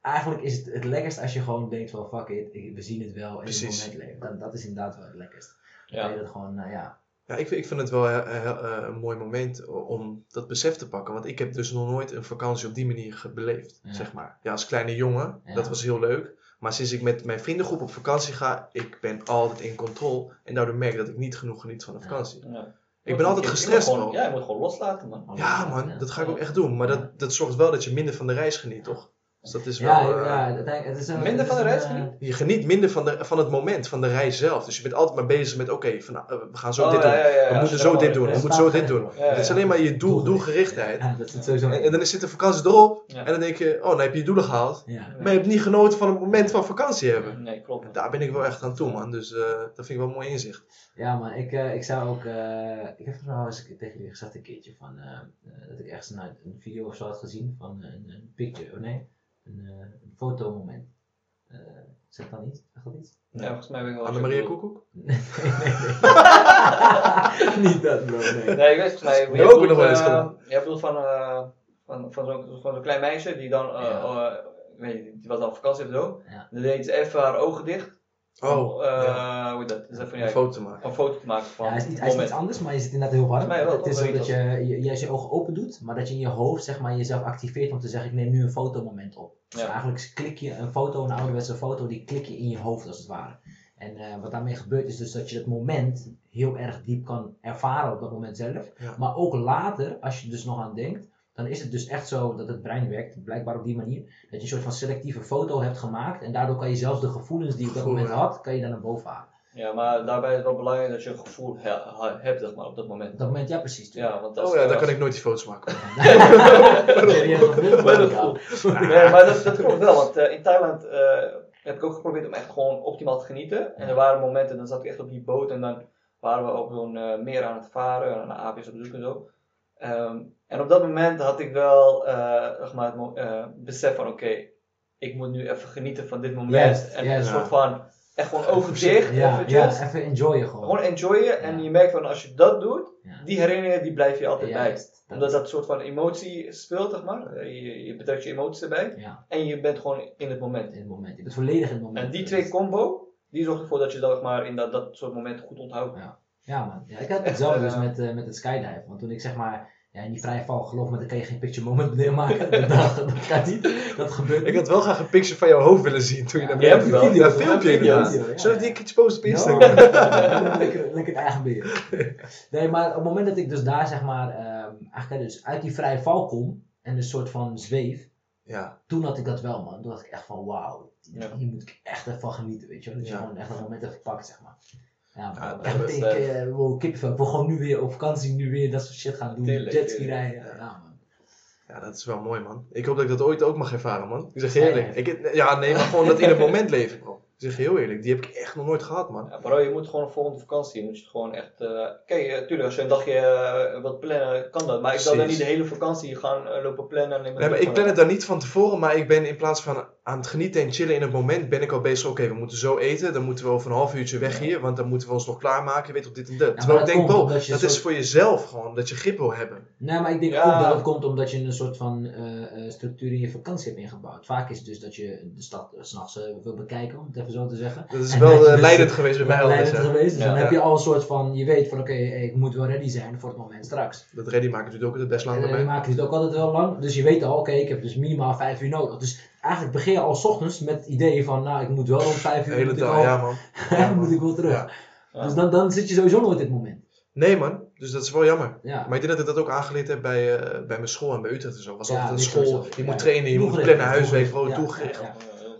eigenlijk is het het lekkerst als je gewoon denkt van fuck it, we zien het wel in het moment leven. Dat, dat is inderdaad wel het lekkerst. Ja. je dat gewoon, nou ja. Ja, ik, vind- ik vind het wel eh, een mooi moment om dat besef te pakken. Want ik heb dus nog nooit een vakantie op die manier beleefd, Ja. zeg maar. Ja, als kleine jongen, Ja. dat was heel leuk. Maar sinds ik met mijn vriendengroep op vakantie ga, ik ben altijd in controle. En daardoor merk ik dat ik niet genoeg geniet van de vakantie. Ja. Ik ben altijd gestrest, gewoon-. Ja, je moet gewoon loslaten, man. Ja man, dat ga ik ook echt doen. Maar dat, dat zorgt wel dat je minder van de reis geniet, toch? Dus dat is wel... Ja, eh, ja, het is een, Minder het van de reis eh, geniet? Je geniet minder van, de, van het moment, van de reis zelf. Dus je bent altijd maar bezig met, oké, van, nou, eh, we gaan zo Oh, dit ja, doen. ja, ja, ja. We moeten zo dit doen, we moeten zo dit doen. Het is alleen maar je doel, doelgerichtheid. Dat sowieso En, en dan zit de vakantie erop. Ja. En dan denk je, oh, dan heb je je doelen gehaald. Ja. Maar je hebt niet genoten van het moment van vakantie hebben. Nee, klopt. Daar ben ik wel echt aan toe, man. Dus eh, dat vind ik wel een mooi inzicht. Ja, man, ik, eh, ik zou ook. eh, ik heb wel eens tegen jullie gezegd een keertje van. eh, eh, dat ik ergens een, een video of zo had gezien van een, een picture, oh nee, een, eh, een fotomoment. Eh zeg dat niet? Zeg dat niet? Ja, volgens mij weet ik wel bedoelt. Koekoek? Nee, nee, nee. niet dat, bro, nee. Nee, ik weet volgens mij. ook nog wel eens eh, gedaan. Jij bedoelt van, eh, van, van zo'n van zo'n klein meisje die dan, eh, Ja. eh, weet je, die was dan op vakantie of zo. Ja. Dan deed ze even haar ogen dicht. Oh, om, eh, ja. hoe heet dat? Even, Een foto te maken. een foto te maken van Ja, hij is, het niet, hij is moment. iets anders, maar je zit inderdaad heel warm. Wel, het is zo dat je, je, jij je ogen open doet, maar dat je in je hoofd zeg maar, jezelf activeert om te zeggen: Ik neem nu een fotomoment op. Dus eigenlijk klik je een foto, een ouderwetse foto, die klik je in je hoofd als het ware. En eh, wat daarmee gebeurt is dus dat je dat moment heel erg diep kan ervaren op dat moment zelf. Ja. Maar ook later, als je er dus nog aan denkt, dan is het dus echt zo dat het brein werkt, blijkbaar op die manier, dat je een soort van selectieve foto hebt gemaakt. En daardoor kan je zelfs de gevoelens die je op dat moment had, kan je dan naar boven halen. Ja, maar daarbij is het wel belangrijk dat je een gevoel hebt zeg maar, op dat Op moment. dat moment, ja precies. Ja, want Oh ja, dan kan ik nooit die foto's maken. Nee, maar dat, dat klopt wel, want eh, in Thailand eh, heb ik ook geprobeerd om echt gewoon optimaal te genieten. En er waren momenten, dan zat ik echt op die boot en dan waren we op zo'n eh, meer aan het varen, naar aapjes op bezoek en zo. Ehm, en op dat moment had ik wel eh, zeg maar, het eh, besef van oké, ik moet nu even genieten van dit moment. En een soort van, echt gewoon ogen dicht, Ja, ja, even enjoyen gewoon. Gewoon enjoyen en Ja. je merkt van als je dat doet, Ja. die herinneringen die blijf je altijd bij. Juist, Omdat dat soort van emotie speelt, zeg maar. Eh, Je, je betrekt je emoties erbij. Ja, En je bent gewoon in het moment. in het moment. Je bent volledig in het moment. En die twee combo, die zorgt ervoor dat je dat, zeg maar, in dat, dat soort momenten goed onthoudt. Ja man, ja, ik had hetzelfde dus Ja. met, eh, met het skydive. Want toen ik zeg maar, ja, in die vrije val, geloof me, dan kan je geen picture moment meer maken. dat, dat kan niet, dat gebeurt Ik had wel graag een picture van jouw hoofd willen zien toen je Ja, naar hebt beneden wel. Ja, een filmpje Ja, inderdaad. video, ja. Zullen we die een keertje posten op No. Instagram? lekker, lekker het eigen beheer. Nee, maar op het moment dat ik dus daar zeg maar, ehm, eigenlijk dus uit die vrije val kom en een soort van zweef, Ja, toen had ik dat wel man. Toen dacht ik echt van wauw, Ja. hier moet ik echt even van genieten, weet je wel. Dat je Ja. gewoon echt dat moment even pakt, zeg maar. Ja, Ja, echt ik, eh, eh, wow, kippenvel. Ik wil gewoon nu weer op vakantie, nu weer dat soort shit gaan doen. Tuurlijk, Jetski rijden, Ja. ja, man. ja, dat is wel mooi man. Ik hoop dat ik dat ooit ook mag ervaren man. Ik zeg je eerlijk. Ja, Ik, ja, nee, maar gewoon dat in het moment leven bro. Ik zeg je heel eerlijk, die heb ik echt nog nooit gehad man. Ja, bro, je moet gewoon een volgende vakantie, moet je het gewoon echt... eh kijk, tuurlijk, als je een dagje wilt plannen, kan dat. Maar ik zal dan niet de hele vakantie gaan lopen plannen. En ik ben Nee, maar ik plan het daar niet van tevoren, maar ik ben in plaats van aan het genieten en chillen in het moment, ben ik al bezig, oké, we moeten zo eten, dan moeten we over een half uurtje weg hier, want dan moeten we ons nog klaarmaken, weet op dit en dat. Terwijl ik dat denk, bro, dat soort- is voor jezelf gewoon, dat je grip wil hebben. Nee, maar ik denk Ja. ook dat het komt omdat je een soort van eh, eh, structuur in je vakantie hebt ingebouwd. Vaak is het dus dat je de stad s s'nachts eh, wil bekijken, om het even zo te zeggen. Dat is En wel dat dus- leidend geweest bij mij altijd. leidend geweest. Dus Ja. dan heb je al een soort van, je weet van oké, ik moet wel ready zijn voor het moment straks. Dat ready maken duurt ook best lang En bij dan mij. maak je het ook altijd wel lang. Dus je weet al, oké, ik heb dus minimaal vijf uur nodig. Dus eigenlijk begin je al 's ochtends met het idee van, nou, ik moet wel om vijf uur hele dag, ja man. moet ik wel terug. Dus dan, dan zit je sowieso nooit in het moment. Nee man, Dus dat is wel jammer. Ja. Maar ik denk dat ik dat ook aangeleerd heb bij, eh, bij mijn school en bij Utrecht en zo. Was altijd een dit school, je moet trainen, je moet plannen, huiswerk, gewoon toegericht.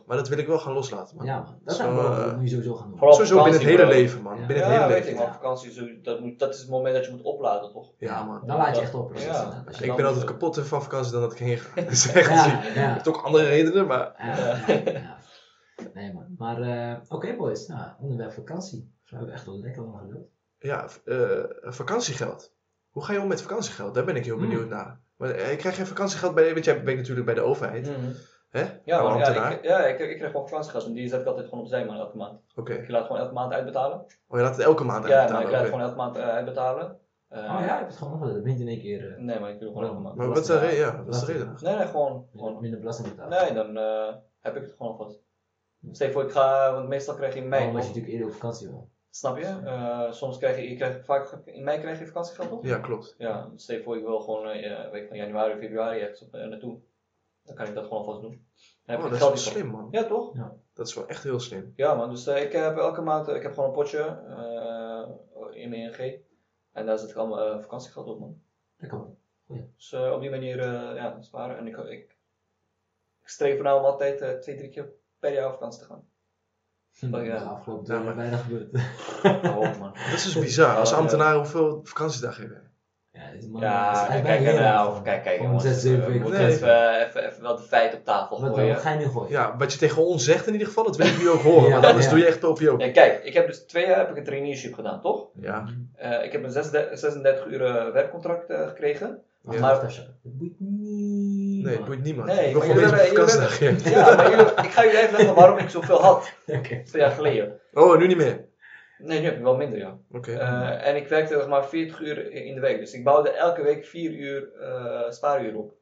Maar dat wil ik wel gaan loslaten, man. Ja, man. Dat Zo, zijn wel, eh, dat moet je sowieso gaan doen. Vooral Sowieso binnen het hele bro. leven, man. Ja. Binnen het Ja, hele weet leven. ik, maar vakantie, zo- dat, moet, dat is het moment dat je moet opladen, toch? Ja, man. Dan laat je echt op. precies. Ik ben altijd kapotter van vakantie dan dat ik heen ga. Dat is echt Ja, ziek. ja. Ik heb ook andere redenen, maar... Ja, ja, ja. Nee man, maar eh, oké boys, nou, onderwerp vakantie. Hebben we echt wel lekker lang geluld. Ja, eh, vakantiegeld. Hoe ga je om met vakantiegeld? Daar ben ik heel Hmm. benieuwd naar. Maar eh, ik krijg geen vakantiegeld bij, want jij bent natuurlijk bij de overheid. Hè? Ja, ja, ik, ja ik, ik krijg gewoon vakantiegeld en die zet ik altijd gewoon opzij, man, elke maand. Oké. Je laat gewoon elke maand uitbetalen. Oh, je laat het elke maand Ja, maar uitbetalen. ik laat het oké. gewoon elke maand eh, uitbetalen. Eh, oh ja, je hebt het gewoon nog dat bent in één keer eh, Nee, maar ik doe gewoon elke maand. Maar wat is de reden? Ja, wat is de reden? Nee, nee, gewoon. gewoon. minder belasting betalen. Nee, dan eh, heb ik het gewoon alvast. Stel je voor, ik ga, want meestal krijg je in mei, Waarom was je natuurlijk eerder op vakantie wel. Snap je? Eh, soms krijg je, je krijgt, vaak, in mei krijg je vakantiegeld, toch? Ja, klopt. Ja, stel je voor, ik wil gewoon eh, week van januari, februari ergens op, eh, naartoe. Dan kan ik dat gewoon alvast doen. Dan heb Oh, ik dat het is wel slim, man. Ja, toch? Dat is wel echt heel slim. Ja man, dus eh, ik heb elke maand, eh, ik heb gewoon een potje eh, in mijn ING. En daar zet ik allemaal eh, vakantiegeld op man. Lekker man. Dus eh, op die manier eh, ja, sparen. En ik, ik, ik streef er nou om altijd eh, twee, drie keer per jaar op vakantie te gaan. Ja. De afgelopen Ja, twee jaar maar- bijna gebeurd. Oh man. Dat is dus bizar. Als Ja, ambtenaar hoeveel vakantiedagen heb je? Ja, man Ja, is- kijk, kijk, heel nou, kijk, kijk jongens. zes, zeven we weken. moeten Nee. even, even, even wel de feiten op tafel Wat, gooien. wat ga je nu gooien? Ja, wat je tegen ons zegt in ieder geval, dat wil ik nu ook horen. Ja, want anders ja. doe je echt op je Ja, kijk, ik heb dus twee jaar heb ik een traineeship gedaan, toch? Ja. Eh, ik heb een 36 36 uur eh, werkcontract eh, gekregen. Wacht, Maar-. Het boeit niet. Nee, het boeit niemand. Nee, maar jullie hebben- hebt. Ja, maar jullie, ik ga jullie even leggen waarom ik zoveel had, Oké. twee jaar geleden. Oh, nu niet meer. Nee, nu heb ik wel minder, ja. Oké. Eh, en ik werkte zeg maar 40 uur in de week. Dus ik bouwde elke week 4 uur eh spaaruur op.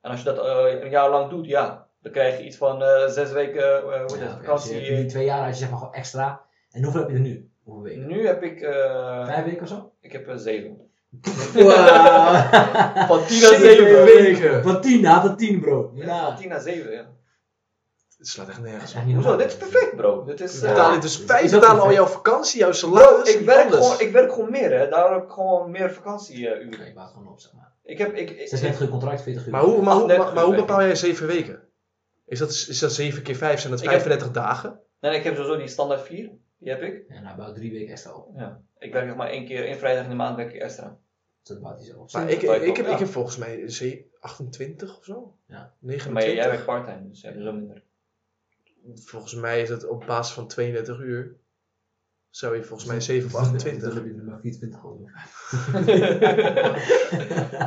En als je dat eh, een jaar lang doet, ja, dan krijg je iets van eh 6 weken eh, hoe heet het, Ja, oké, dus vakantie. je hebt die twee jaar had je zeg maar gewoon extra. En hoeveel heb je er nu? Hoeveel weken? Nu heb ik, eh, Vijf weken of zo? ik heb 7. Wow. Van 10 naar Zeven 7. weken. Van 10 na van 10 bro. Ja, Ja. van 10 naar 7, ja. Het slaat echt nergens op. Hoezo? Dit is perfect, bro. Dit is, We eh, betalen dus Is wij betalen al jouw vakantie, jouw salaris. ik werk, alles. gewoon, ik werk gewoon meer, hè. Daarom heb ik gewoon meer vakantieuren. Oké, ik het gewoon op zeg maar. Ik heb, ik, ik, 36 uur contract, 40 uur. Maar hoe, maar, hoe, 38 maar, maar hoe bepaal jij zeven weken? Is dat, is dat 7 keer 5? Zijn dat Ik heb- 35 dagen? nee, ik heb sowieso die standaard 4. Die heb ik. Ja, nou bouw drie weken extra op. Ja. Ik werk nog maar één keer, één vrijdag in de maand werk ik extra. Dus dat bouwt hij zo op. Maar ik, ik, ik, heb, ja. ik heb volgens mij ze- 28 of zo. Ja. 29. Maar jij werkt parttime, dus je hebt er zo minder. Volgens mij is het op basis van 32 uur. Zou je volgens mij Dus 7 of Dan 28. heb je er maar 24 over.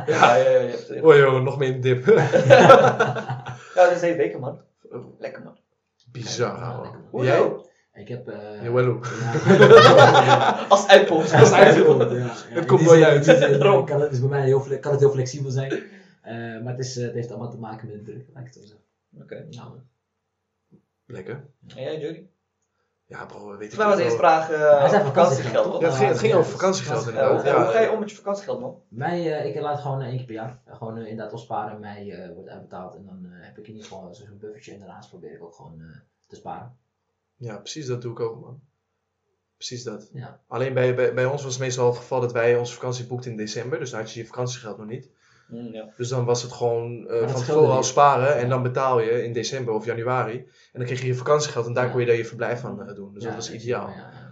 ja, ja, ja. Je hebt, Oh joh, nog meer een dip. ja, dat is één weken, man. Lekker, man. Bizar, Ja, lekker. Jij? Ik heb... eh Jawel. ja. Als uitkomst. Dat is uitgekomen, ja. Ja, Het komt zin- uit. Daarom. kan het is bij mij heel, kan het heel flexibel zijn. Eh, maar het, is, eh, het heeft allemaal te maken met de druk, laat ik het zo zeggen. Oké. Nou, Lekker. En jij, Jody? Ja bro, weet ik mij was eerste vraag Hij eh zei vakantiegeld, vakantiegeld, toch? Ja, het ging, het ging Ja, over vakantiegeld vakantie- Ja, hoe, inderdaad. ga, Ja, hoe ga je om met je vakantiegeld, man? mij, eh, ik laat gewoon één keer per jaar. Gewoon eh, inderdaad opsparen. Mij eh, wordt uitbetaald. En dan eh, heb ik in ieder geval zo'n buffertje. En daarnaast probeer ik ook gewoon eh, te sparen. Ja, precies dat doe ik ook, man. Precies dat. Ja. Alleen bij, bij, bij ons was het meestal het geval dat wij onze vakantie boekten in december. Dus dan had je je vakantiegeld nog niet. Hm, ja. Dus dan was het gewoon eh, van tevoren al sparen. En dan betaal je in december of januari. En dan kreeg je je vakantiegeld. En daar kon je dan je verblijf van eh, doen. Dus dat was ideaal. ja.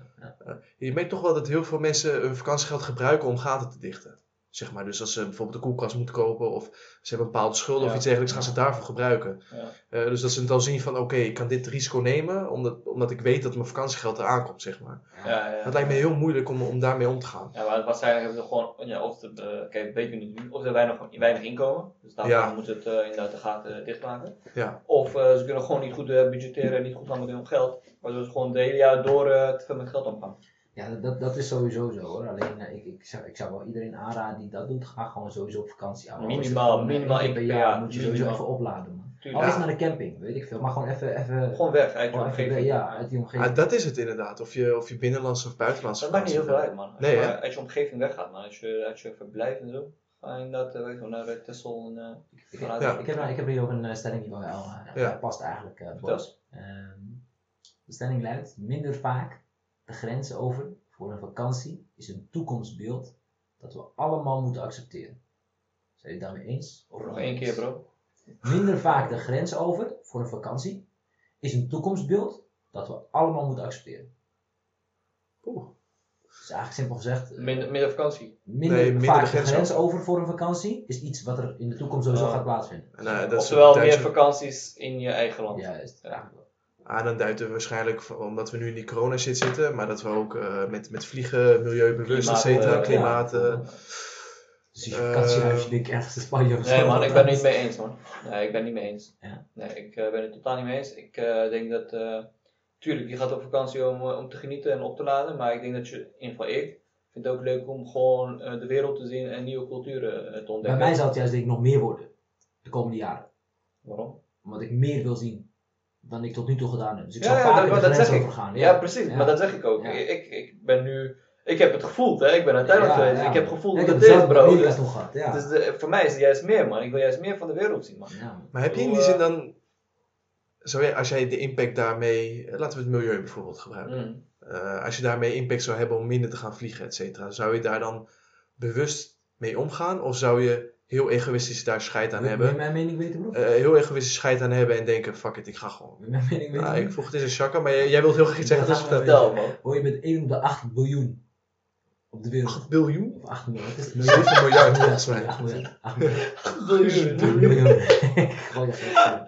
Je merkt toch wel dat heel veel mensen hun vakantiegeld gebruiken om gaten te dichten. Zeg maar, dus als ze bijvoorbeeld een koelkast moeten kopen of ze hebben bepaalde schulden of iets dergelijks, gaan ze het daarvoor gebruiken. Ja. Eh, dus dat ze het al zien van, oké, ik kan dit risico nemen, omdat, omdat ik weet dat mijn vakantiegeld eraan komt, zeg maar. Ja, ja. Het lijkt me heel moeilijk om, om daarmee om te gaan. Ja, maar waarschijnlijk hebben ze gewoon, ja, of het, eh kijk, weet je niet nu, of ze weinig, weinig inkomen. Dus daarom Ja. moeten ze het eh, inderdaad de gaten dichtmaken. Ja. Of ze kunnen gewoon niet goed budgetteren en niet goed gaan met hun geld. Waardoor ze gewoon het hele jaar door te veel met geld omgaan. Ja, dat- dat, is sowieso zo hoor. Alleen eh, ik, ik, zou, ik zou wel iedereen aanraden die dat doet, ga gewoon sowieso op vakantie. het Minimaal, gewoon, eh, minimaal per jaar. jaar, moet je sowieso minimaal. even opladen man. Tuurlijk. Al is Ja. naar de camping, weet ik veel. Maar gewoon even, even, Gewoon weg uit je even omgeving. ja, uit die omgeving. Ah, dat is het inderdaad, of je, of je binnenlandse of buitenlandse Dat maakt niet heel veel uit, man. Als Nee, je uit je omgeving weggaat, man. Als je uit je verblijf en zo. Ga je inderdaad eh, weet je, wel, naar uh, Texel en eh, ik, Ja. ik, heb, ik heb hier ook een eh, stelling die wel uh, Ja. past eigenlijk. eh. Ehm, de stelling luidt, minder vaak de grens over voor een vakantie is een toekomstbeeld dat we allemaal moeten accepteren. Zijn jullie het daarmee eens? Of Nog één keer, bro. Minder vaak de grens over voor een vakantie is een toekomstbeeld dat we allemaal moeten accepteren. Oeh. Dus eigenlijk simpel gezegd, Minder, minder vakantie. minder, Nee, minder vaak de de grens over voor een vakantie is iets wat er in de toekomst sowieso Oh. gaat plaatsvinden. En, eh, dat is Oftewel meer vakanties in je eigen land. Juist. Ja. Dan duiden we waarschijnlijk, omdat we nu in die corona shit zitten, maar dat we ook eh, met, met vliegen, milieubewust, et Klimaat, cetera, eh, klimaat. eh, Dus je Eh, vakantiehuisje, denk ik ergens in Spanje of zo. Nee man, ik ben het niet mee eens man. Nee, ik ben het niet mee eens. Ja. Nee, ik eh, ben het totaal niet mee eens. Ik eh, denk dat, eh, tuurlijk, je gaat op vakantie om, eh, om te genieten en op te laden, maar ik denk dat je, in ieder geval ik, vind het ook leuk om gewoon eh, de wereld te zien en nieuwe culturen eh, te Bij ontdekken. mij zal het juist denk ik nog meer worden. De komende jaren. Waarom? Omdat ik meer wil zien dan ik tot nu toe gedaan heb. Dus ik Ja, zal ja, vaker dat- dat grens zeg ik. over gaan. Ja, precies, Ja. maar dat zeg ik ook. Ja. Ik, ik ben nu, ik heb het gevoeld hè, ik ben Thailand Ja, geweest, ja. ik heb gevoeld Ja, heb het is bro. Dus, gehad. Ja. dus de- voor mij is het juist meer man, ik wil juist meer van de wereld zien man. ja. Maar heb je in die zin dan, zou jij, als jij de impact daarmee, eh, laten we het milieu bijvoorbeeld gebruiken, Mm. Eh, als je daarmee impact zou hebben om minder te gaan vliegen, et cetera, zou je daar dan bewust mee omgaan? Of zou je heel egoïstisch daar scheid aan Wil hebben? mijn mening weten, bro? Eh, heel egoïstisch scheid aan hebben en denken, fuck it, ik ga gewoon. Wil mijn mening weten? Nou, ik vroeg het is een shakka, maar jij, jij wilt heel graag iets zeggen, dus vertel. Man. Hoor je met 1 op de 8 biljoen op de wereld. 8 biljoen? Of 8 miljoen. Wat is het? 7 miljard volgens mij. 8 miljard. 8 miljard. 8 miljoen. Gooi dat even.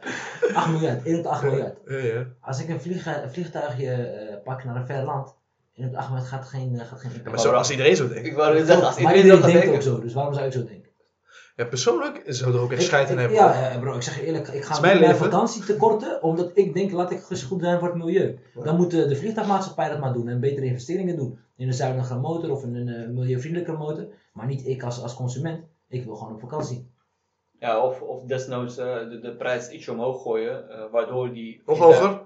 8 miljard. 1 op de 8 miljard. Ja, ja. Als ik een, vlieg, een vliegtuigje eh, pak naar een ver land, 1 op de 8 miljard gaat geen, eh, gaat geen Ja, maar zo, als iedereen zo denkt. Ik wou zeggen, als maar iedereen gaat denkt denken. ook zo, dus waarom zou ik zo denken? Ja, persoonlijk zou er ook echt scheid aan ik- hebben. Ja, ja, bro, ik zeg je eerlijk, ik ga mijn mijn vakantie tekorten, omdat ik denk, laat ik goed zijn voor het milieu. Dan moet de, de vliegtuigmaatschappij dat maar doen en betere investeringen doen. In een zuinigere motor of in een eh, milieuvriendelijkere motor, maar niet ik als, als consument. Ik wil gewoon op vakantie. Ja, of, of desnoods eh, de, de prijs ietsje omhoog gooien, eh, waardoor die... Nog hoger?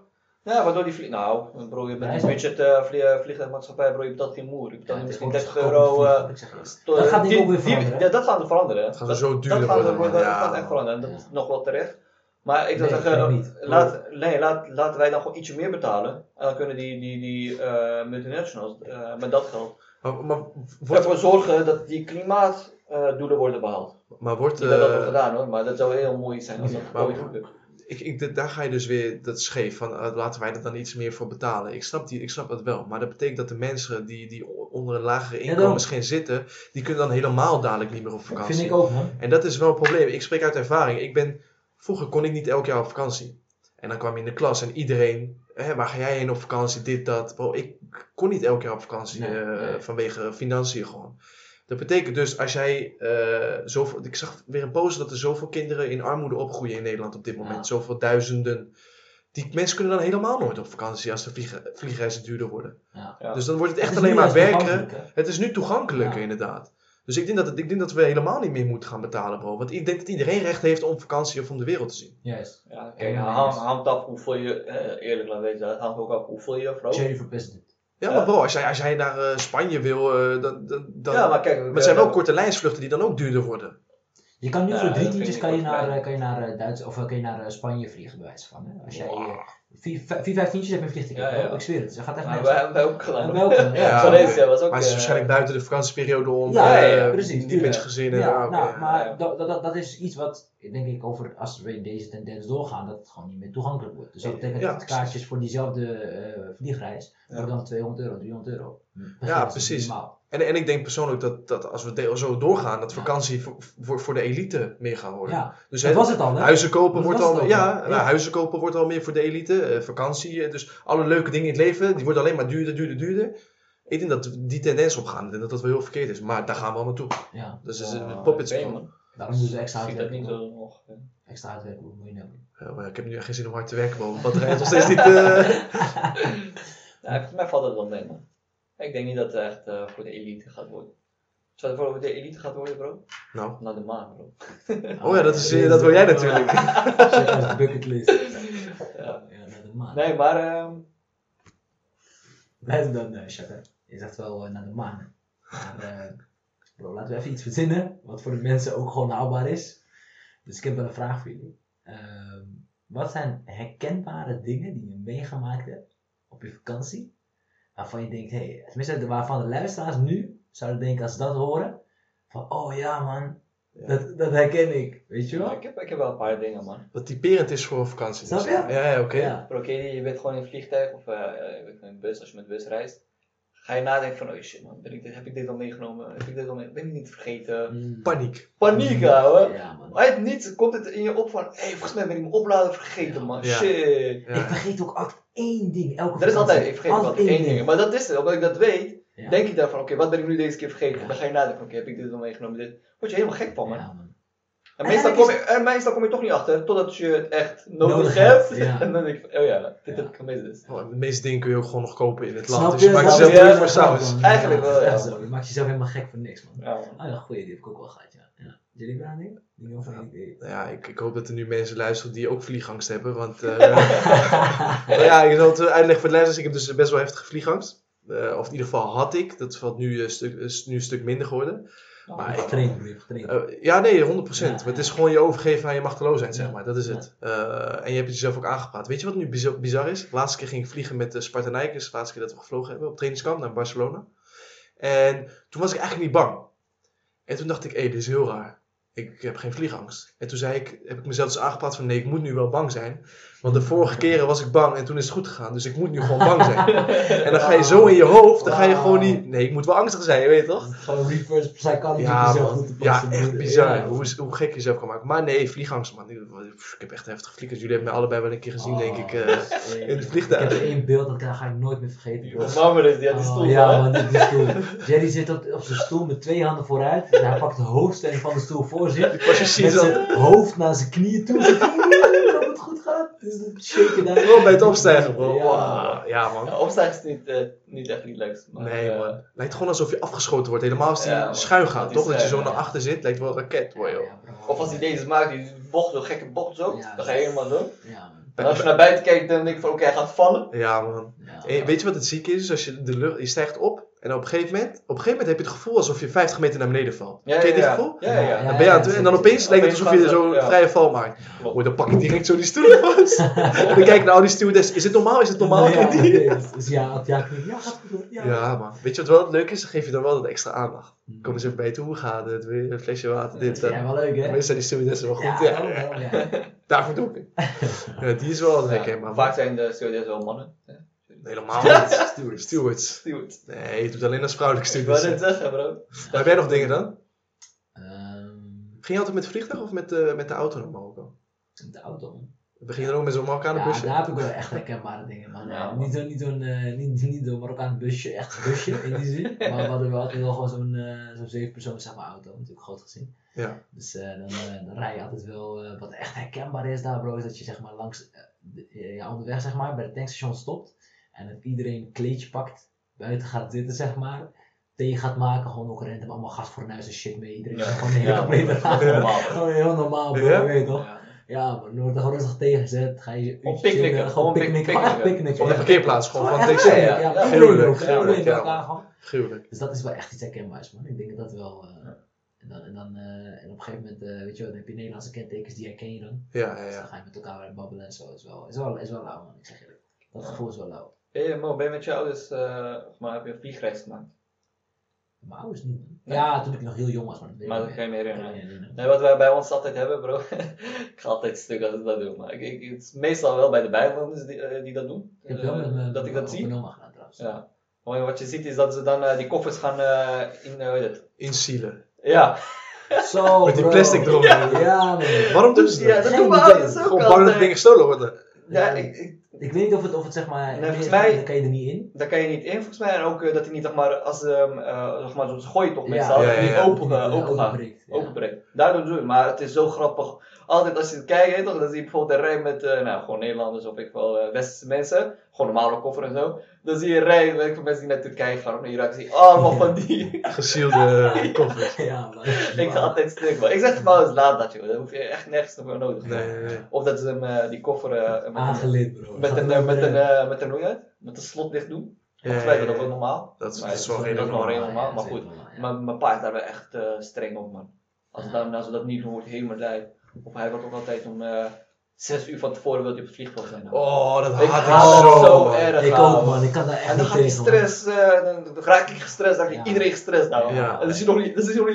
Ja, waardoor die vlieg... Nou, bro, je bent een budget vlie- vliegtuigmaatschappij, bro, je betaalt geen moer. Je betaalt Ja, misschien tegenwoordig 30 is het euro... eh, Dat gaat niet die- ook weer veranderen? Ja, dat gaat veranderen. Het gaat zo duurder dat gaat, worden, dat gaat echt veranderen. Dat Ja. is nog wel terecht. Maar ik zou Nee, zeggen, laat, nee, laat, laten wij dan gewoon ietsje meer betalen. En dan kunnen die, die, die eh, multinationals eh, met dat geld Maar, maar wordt, ervoor zorgen dat die klimaatdoelen worden behaald. maar wordt Niet dat dat eh, wordt gedaan hoor, maar dat zou heel mooi zijn als dat Maar- ooit gebeurt. Ik, ik, daar ga je dus weer dat scheef van eh, laten wij er dan iets meer voor betalen. Ik snap, die, ik snap dat wel, maar dat betekent dat de mensen die, die onder een lagere Ja, inkomen dan. misschien zitten, die kunnen dan helemaal dadelijk niet meer op Dat vakantie. vind ik ook, man. En dat is wel een probleem. Ik spreek uit ervaring. Ik ben, vroeger kon ik niet elk jaar op vakantie. En dan kwam je in de klas en iedereen, hè, waar ga jij heen op vakantie, dit, dat. Bro, ik kon niet elk jaar op vakantie Nee, eh, nee. vanwege financiën gewoon. Dat betekent dus als jij eh, zoveel, ik zag weer een post dat er zoveel kinderen in armoede opgroeien in Nederland op dit moment. Ja. Zoveel duizenden. Die mensen kunnen dan helemaal nooit op vakantie als de vlieg, vliegreizen duurder worden. Ja. Ja. Dus dan wordt het echt Het alleen maar werken. Het is nu toegankelijker Ja. inderdaad. Dus ik denk, dat het, ik denk dat we helemaal niet meer moeten gaan betalen, bro. Want ik denk dat iedereen recht heeft om vakantie of om de wereld te zien. Juist. Ja, kijk, Ja, hangt hangt af hoeveel je, eh, eerlijk laat weten, het hangt ook af hoeveel je vrouw. Cherry for president. Ja, Ja. maar bro, als jij, als jij naar eh, Spanje wil, eh, dan, dan, dan... Ja, maar kijk, Maar het zijn wel korte lijnsvluchten die dan ook duurder worden. Je kan nu Ja, voor drie tientjes kan je naar, eh, kan je naar eh, Duits of eh, kan je naar eh, Spanje vliegen, bij wijze van. Hè? Als jij Wow. Eh, vier, vijf, vier, vijf tientjes hebt een vliegticket. Ja, ja. Ik zweer het. Dus dat gaat echt Maar nergens wij hebben ook gedaan. Welke? Ja, Ja, Zo maar- deze was ook. maar het is eh, waarschijnlijk buiten de vakantieperiode om. Ja, eh, ja, precies, Niet met je gezin Ja, nou, maar ja. dat, dat, dat is iets wat, denk ik, over, als we in deze tendens doorgaan, dat het gewoon niet meer toegankelijk wordt. Dus dat betekent Ja, dat kaartjes voor diezelfde eh, vliegreis Ja. worden dan 200 euro, 300 euro. Ja, precies. minimaal. En, en ik denk persoonlijk dat, dat als we zo doorgaan, dat vakantie voor, voor, voor de elite meer gaan worden. Ja, Dus dat hè, was het al, hè? Huizen kopen Dat wordt al, ja, ja. nou, Ja. huizen kopen wordt al meer voor de elite, eh, vakantie, eh, dus alle leuke dingen in het leven, die worden alleen maar duurder, duurder, duurder. Ik denk dat die tendens opgaan, ik denk dat dat wel heel verkeerd is, maar daar gaan we al naartoe. Ja, Dus het is een poppetje. daarom moeten ze extra Ik zie dat niet uitwerken. zo nog. Extra uitwerken, hoe moet je nou doen? Ja, maar ik heb nu echt geen zin om hard te werken, man. De batterij is nog steeds niet... eh, Ja, volgens mij valt het wel mee, man. Ik denk niet dat het echt eh, voor de elite gaat worden. Zou het voor de elite gaat worden, bro? Nou. Naar de maan, bro. Oh ja, dat, is, dat wil jij natuurlijk. De bucketlist. Ja. Ja, naar de maan. Nee, maar Blijf dan, uh. Je zegt wel eh, naar de maan. Maar, eh, bro, laten we even iets verzinnen. Wat voor de mensen ook gewoon haalbaar is. Dus ik heb wel een vraag voor jullie. Ehm, wat zijn herkenbare dingen die je meegemaakt hebt op je vakantie? Waarvan je denkt, hé, hey, tenminste waarvan de luisteraars nu zouden denken als ze dat horen. Van, oh ja man, Ja. dat, dat herken ik. Weet je Ja, wel? ik, heb, ik heb wel een paar dingen, man. Wat typerend is voor vakantie. Snap dus. je? Ja, ja oké. Ja. Je, je bent gewoon in een vliegtuig of eh, eh, in een bus, als je met bus reist. Ga je nadenken van, oh shit man, ben ik dit, heb ik dit al meegenomen? Heb ik dit al mee, ben ik niet vergeten? Mm. Paniek. Paniek, ouwe. Ja man. Uit niets komt het in je op van, hé, hey, volgens mij ben ik mijn oplader vergeten, man. Ja. Shit. Ja. Ik vergeet ook altijd één ding. Elke Dat is altijd, ik vergeet Altijd altijd één ding. Maar dat is het, omdat ik dat weet, Ja. denk ik daarvan, oké, wat ben ik nu deze keer vergeten? Ja. Dan ga je nadenken, oké, heb ik dit al meegenomen? Dit. Word je helemaal gek van, man. Ja. En meestal kom, je, en meestal kom je toch niet achter, totdat je het echt nodig, Nodig hebt. ja. en dan denk ik, van, oh ja, dit Ja. heb ik gemist dus. Oh, de meeste dingen kun je ook gewoon nog kopen in het Snap land. Dus je maakt Snap jezelf Ja, voor saus. Eigenlijk wel, is ja. Je maakt jezelf helemaal gek voor niks, man. Ja, man. Ah ja, goeie, die heb ik ook wel gehad, ja. ja. Jullie een of niet? Nou Ja, ik, ik hoop dat er nu mensen luisteren die ook vliegangst hebben. Want eh, nou ja, ik zal het uitleggen voor de luisteraars. Ik heb dus best wel heftige vliegangst. Eh, of in ieder geval had ik. Dat valt nu, een stuk, is nu een stuk minder geworden. Maar ik- Getraind, getraind. Eh, ja, nee, 100%. Ja, Maar het is gewoon je overgeven aan je machteloosheid, zeg maar. Dat is het. Eh, en je hebt het jezelf ook aangepraat. Weet je wat nu bizar, bizar is? De laatste keer ging ik vliegen met de Spartanijkers. De laatste keer dat we gevlogen hebben op trainingskamp naar Barcelona. En toen was ik eigenlijk niet bang. En toen dacht ik, hé, dit is heel raar. Ik heb geen vliegangst. En toen zei ik, heb ik mezelf dus aangepraat van, nee, ik moet nu wel bang zijn. Want de vorige keren was ik bang en toen is het goed gegaan. Dus ik moet nu gewoon bang zijn. En dan ga je zo in je hoofd, dan ga je gewoon niet... Nee, ik moet wel angstig zijn, je weet toch? Gewoon reverse psychology Ja, man. goed te ja echt bizar. Ja, hoe, hoe gek je jezelf kan maken. Maar nee, vliegangst, man. Ik, heb echt heftig vliegers. Jullie hebben mij allebei wel een keer gezien, Oh, denk ik. eh, shit. in het vliegtuig. Ik heb er één beeld, dat ga ik nooit meer vergeten. bro. Mama is die had die Oh, stoel ja, van, man, die, stoel. Jerry zit op, op zijn stoel met twee handen vooruit. En hij pakt de hoofdstelling van de stoel voor zich. Met zijn hoofd naar zijn knieën toe. gaat. Shaken daar. wel bij het opstijgen, bro. Ja. Wauw. Ja, man. Ja, opstijgen is niet, eh, niet echt niet leuk. Maar, Nee, eh, man. Lijkt gewoon alsof je afgeschoten wordt. Helemaal als die Ja, schuin Dat gaat, toch? Dat je schuin, zo naar achter zit. Lijkt wel een raket, hoor, joh. Ja, bro. Of als hij deze maakt, die bocht, zo'n gekke bocht zo, Ja, dan ga je helemaal zo. Man. En als je naar buiten kijkt, dan denk ik van oké, hij gaat vallen. Ja, man. Weet je wat het zieke is? Als je de lucht, je stijgt op en op een gegeven moment, op een gegeven moment heb je het gevoel alsof je 50 meter naar beneden valt. Ja, Ken je ja, dit ja. gevoel? Ja, ja, ja. Dan ben je aan het, en dan opeens lijkt het alsof je zo Ja. vrije val maakt. Oh, dan pak ik direct zo die stoel vast. en dan kijk ik naar al die stewardess. Is het normaal? Is het normaal? Ja, nee, dus- ja, ja, ja, gaat goed. hoor. Ja. Ja, man. Weet je wat wel leuk is? Dan geef je dan wel dat extra aandacht. Hmm. Kom eens even bij toe. Hoe gaat het? Een flesje water? Dit, dat. Ja, wel leuk, hè? Meestal zijn die stewardessen wel goed. Ja, Ja, wel, wel, ja. Daarvoor doe ik het. Ja, die is wel Ja, lekker, maar Vaak zijn de stewardessen wel mannen. Helemaal niet. Stewards. Stewards. Steward. Nee, je doet alleen als vrouwelijke Ik wou stewards. net zeggen, bro. Maar heb jij nog dingen dan? Ehm, Ging je altijd met het vliegtuig of met, de met de auto naar Marokko? de auto. Begin je dan ook met zo'n Marokkanen Ja, busje? daar heb ik wel echt herkenbare dingen, man. Ja, Ja, man. niet zo'n niet zo'n eh, niet, niet Marokkaan busje, echt een busje in die zin. Maar we hadden wel altijd wel gewoon zo'n eh zo'n zeven persoon zeg maar, auto, natuurlijk groot gezien. Ja. Dus eh, dan, eh, dan rij je altijd wel, eh, wat echt herkenbaar is daar bro, is dat je zeg maar langs, eh, de- eh, ja, onderweg zeg maar, bij de tankstation stopt. En dat iedereen een kleedje pakt, buiten gaat zitten zeg maar. Thee gaat maken, gewoon ook random allemaal gas voor huis en shit mee. Iedereen Ja. gewoon complete aan. normaal. Gewoon heel normaal bro, Ja? je weet toch? Ja. Maar er wordt er gewoon rustig tegengezet. Ga je uurtjes picknicken, gewoon picknicken. pick- Gewoon picknicken. Op de ja. parkeerplaats gewoon echt ja, ja. ja. Gruwelijk, gruwelijk. Dus dat is wel echt iets herkenbaars, man. Ik denk dat dat wel... eh, en dan, en, dan eh, en op een gegeven moment, eh, weet je wel, dan heb je Nederlandse kentekens, die herken je dan. Ja, ja, Dus dan ja. ga je met elkaar weer babbelen en zo. Is wel, is wel, is wel lauw, man. Ik zeg eerlijk. Dat gevoel is wel lauw. Hey, Mo, ben je met je ouders, eh, of maar heb je een vliegreis gemaakt? Mijn ouders niet. Nee. Ja, toen ik nog heel jong was, Maar ik dat niet kan je me meer. herinneren. Nee, nee, nee. Nee, wat wij bij ons altijd hebben, bro. ik ga altijd stuk als ik dat doe. Maar ik, ik, het is meestal wel bij de bijwoners die, eh, die dat doen. Ik heb wel Eh, met mijn dat ik dat zie. gedaan, trouwens. Ja. Maar wat je ziet is dat ze dan eh, die koffers gaan eh, in, eh? Insielen. Ja. Zo, Met die plastic eromheen. Ja, man. Waarom doen ze ja, dat? dat Geen doen ouders ook Gewoon bang dat altijd. dingen gestolen worden. Ja, ik, ik, Ik weet niet of het, of het zeg maar, Nee, volgens mij- daar kan je er niet in. daar kan je niet in volgens mij. En ook eh, dat hij niet, zeg maar, als um, uh, zeg maar, zo'n gooi toch meestal, Ja, dat ja, hij niet ja. open, Ja, eh, open openbreekt, ja. Openbreekt. Daardoor doen we het. Maar het is zo grappig. Altijd als je het kijkt, toch, dan zie je bijvoorbeeld een rij met, eh, nou, gewoon Nederlanders of ik wel, eh, westerse mensen. Gewoon normale koffer en zo. Dan zie je een rij van mensen die naar Turkije gaan of naar Irak. Zie je allemaal van die. Gesielde koffers. Ja, man. ik ga altijd stuk, man. Ik zeg gewoon eens laat dat, joh. Daar hoef je echt nergens voor nodig te hebben. nee, nee. Of dat ze hem, eh, die koffer eh, met, een, Aangeleerd, bro. met, een, eh, met, een, eh, met een, hoe heet het? Met een slot dicht doen. Volgens mij is dat ook wel normaal. Dat is, Maar dat is wel normaal. normaal, maar goed. Maar mijn pa is daar wel echt eh, streng op, man. Als, Ja. dan, als we dat niet doen, wordt hij helemaal lui. Of hij wordt ook altijd om eh zes uur van tevoren wil je op het vliegveld zijn. Oh, dat ik haat haat ik het zo, zo erg. Ik ook man, ik kan daar En echt dan niet gaat die tegen. man. stress, eh, dan, dan raak ik gestrest, dan raakt Ja. iedereen gestrest nou. Ja. En dat is nog niet, dat is nog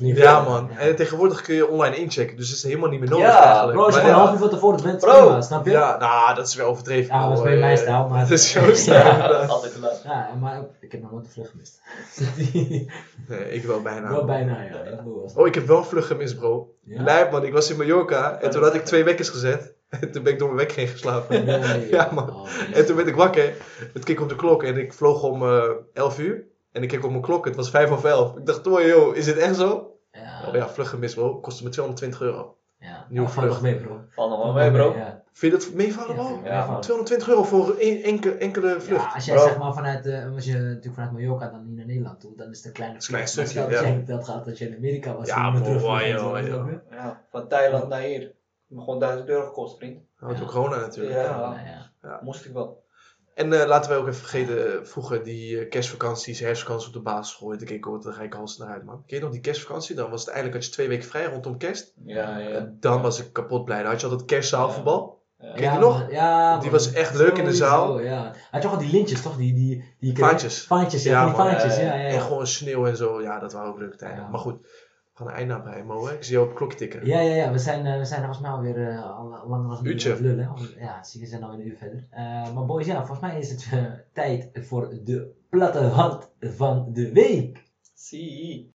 niet. Ja, man. Ja. En tegenwoordig kun je online inchecken, dus het is helemaal niet meer nodig Ja, eigenlijk. Bro, als je Maar gewoon een half uur van tevoren bent, Bro. prima, snap je? Ja, nou, dat is wel overdreven. Ja, dat is bij mijn Eh, stijl, maar- Dat is jouw stijl, Ja. inderdaad. Altijd te laat. Ja, maar ik heb nog nooit een vlucht gemist. Nee, ik wel bijna. Wel bijna, ja. Ik Oh, ik heb wel een vlucht gemist, bro. Ja? Lijp, man. Ik was in Mallorca en toen had ik twee wekkers gezet. En toen ben ik door mijn wekker heen geslapen. Nee. Ja, man. Oh, En toen werd ik wakker. Het keek op de klok en ik vloog om eh 11 uur. En ik keek op mijn klok, het was 5 of 11. Ik dacht, oh joh, is dit echt zo? Ja, Oh ja, vlucht gemist, bro. Kostte me 220 euro. Ja. nieuwe Ja, valt nog mee, bro. Nog wel mee, bro. Ja. Vind je dat meevallen, bro? vind ik Ja, meevallen. 220 euro voor één enkele, enkele vlucht. Ja, als jij Bro. zeg maar vanuit, eh, als je natuurlijk vanuit Mallorca dan niet naar Nederland toe, dan is het een kleine is een klein vlucht. Maar stukje, ja. dat dat gaat dat je in Amerika was. Ja, bro, snap je? Ja, van Thailand naar hier. Gewoon 1000 euro gekost, vriend. Nou, door corona natuurlijk. Ja. Ja, ja. Moest ik wel. En eh, laten we ook even vergeten, eh, vroeger die eh, kerstvakanties, herfstvakantie op de basisschool. Dan keek ik ook, daar ga ik hals naar uit, man. Ken je nog die kerstvakantie? Dan was het eindelijk, had je twee weken vrij rondom kerst. Ja, ja. En dan was ik kapot blij. Dan had je altijd kerstzaalvoetbal. ja. Ken je die nog? Ja, Die man. was echt leuk in de zaal. Ja. Had je ook al die lintjes, toch? Die, die, die Vaantjes. Vaantjes, ja. Ja, die vaantjes, Ja, ja. En gewoon sneeuw en zo. Ja, dat waren ook leuke tijden. Ja. Maar goed, gaan een einde aan bij Mo. Hè? Ik zie jou op het klokje tikken. Ja, ja, ja, we zijn, eh, we zijn volgens mij alweer uh, al al lang was Uurtje. het lullen. Ja, zie je, we zijn alweer een uur verder. Eh, maar boys, ja, volgens mij is het eh, tijd voor de platte hand van de week. Zie.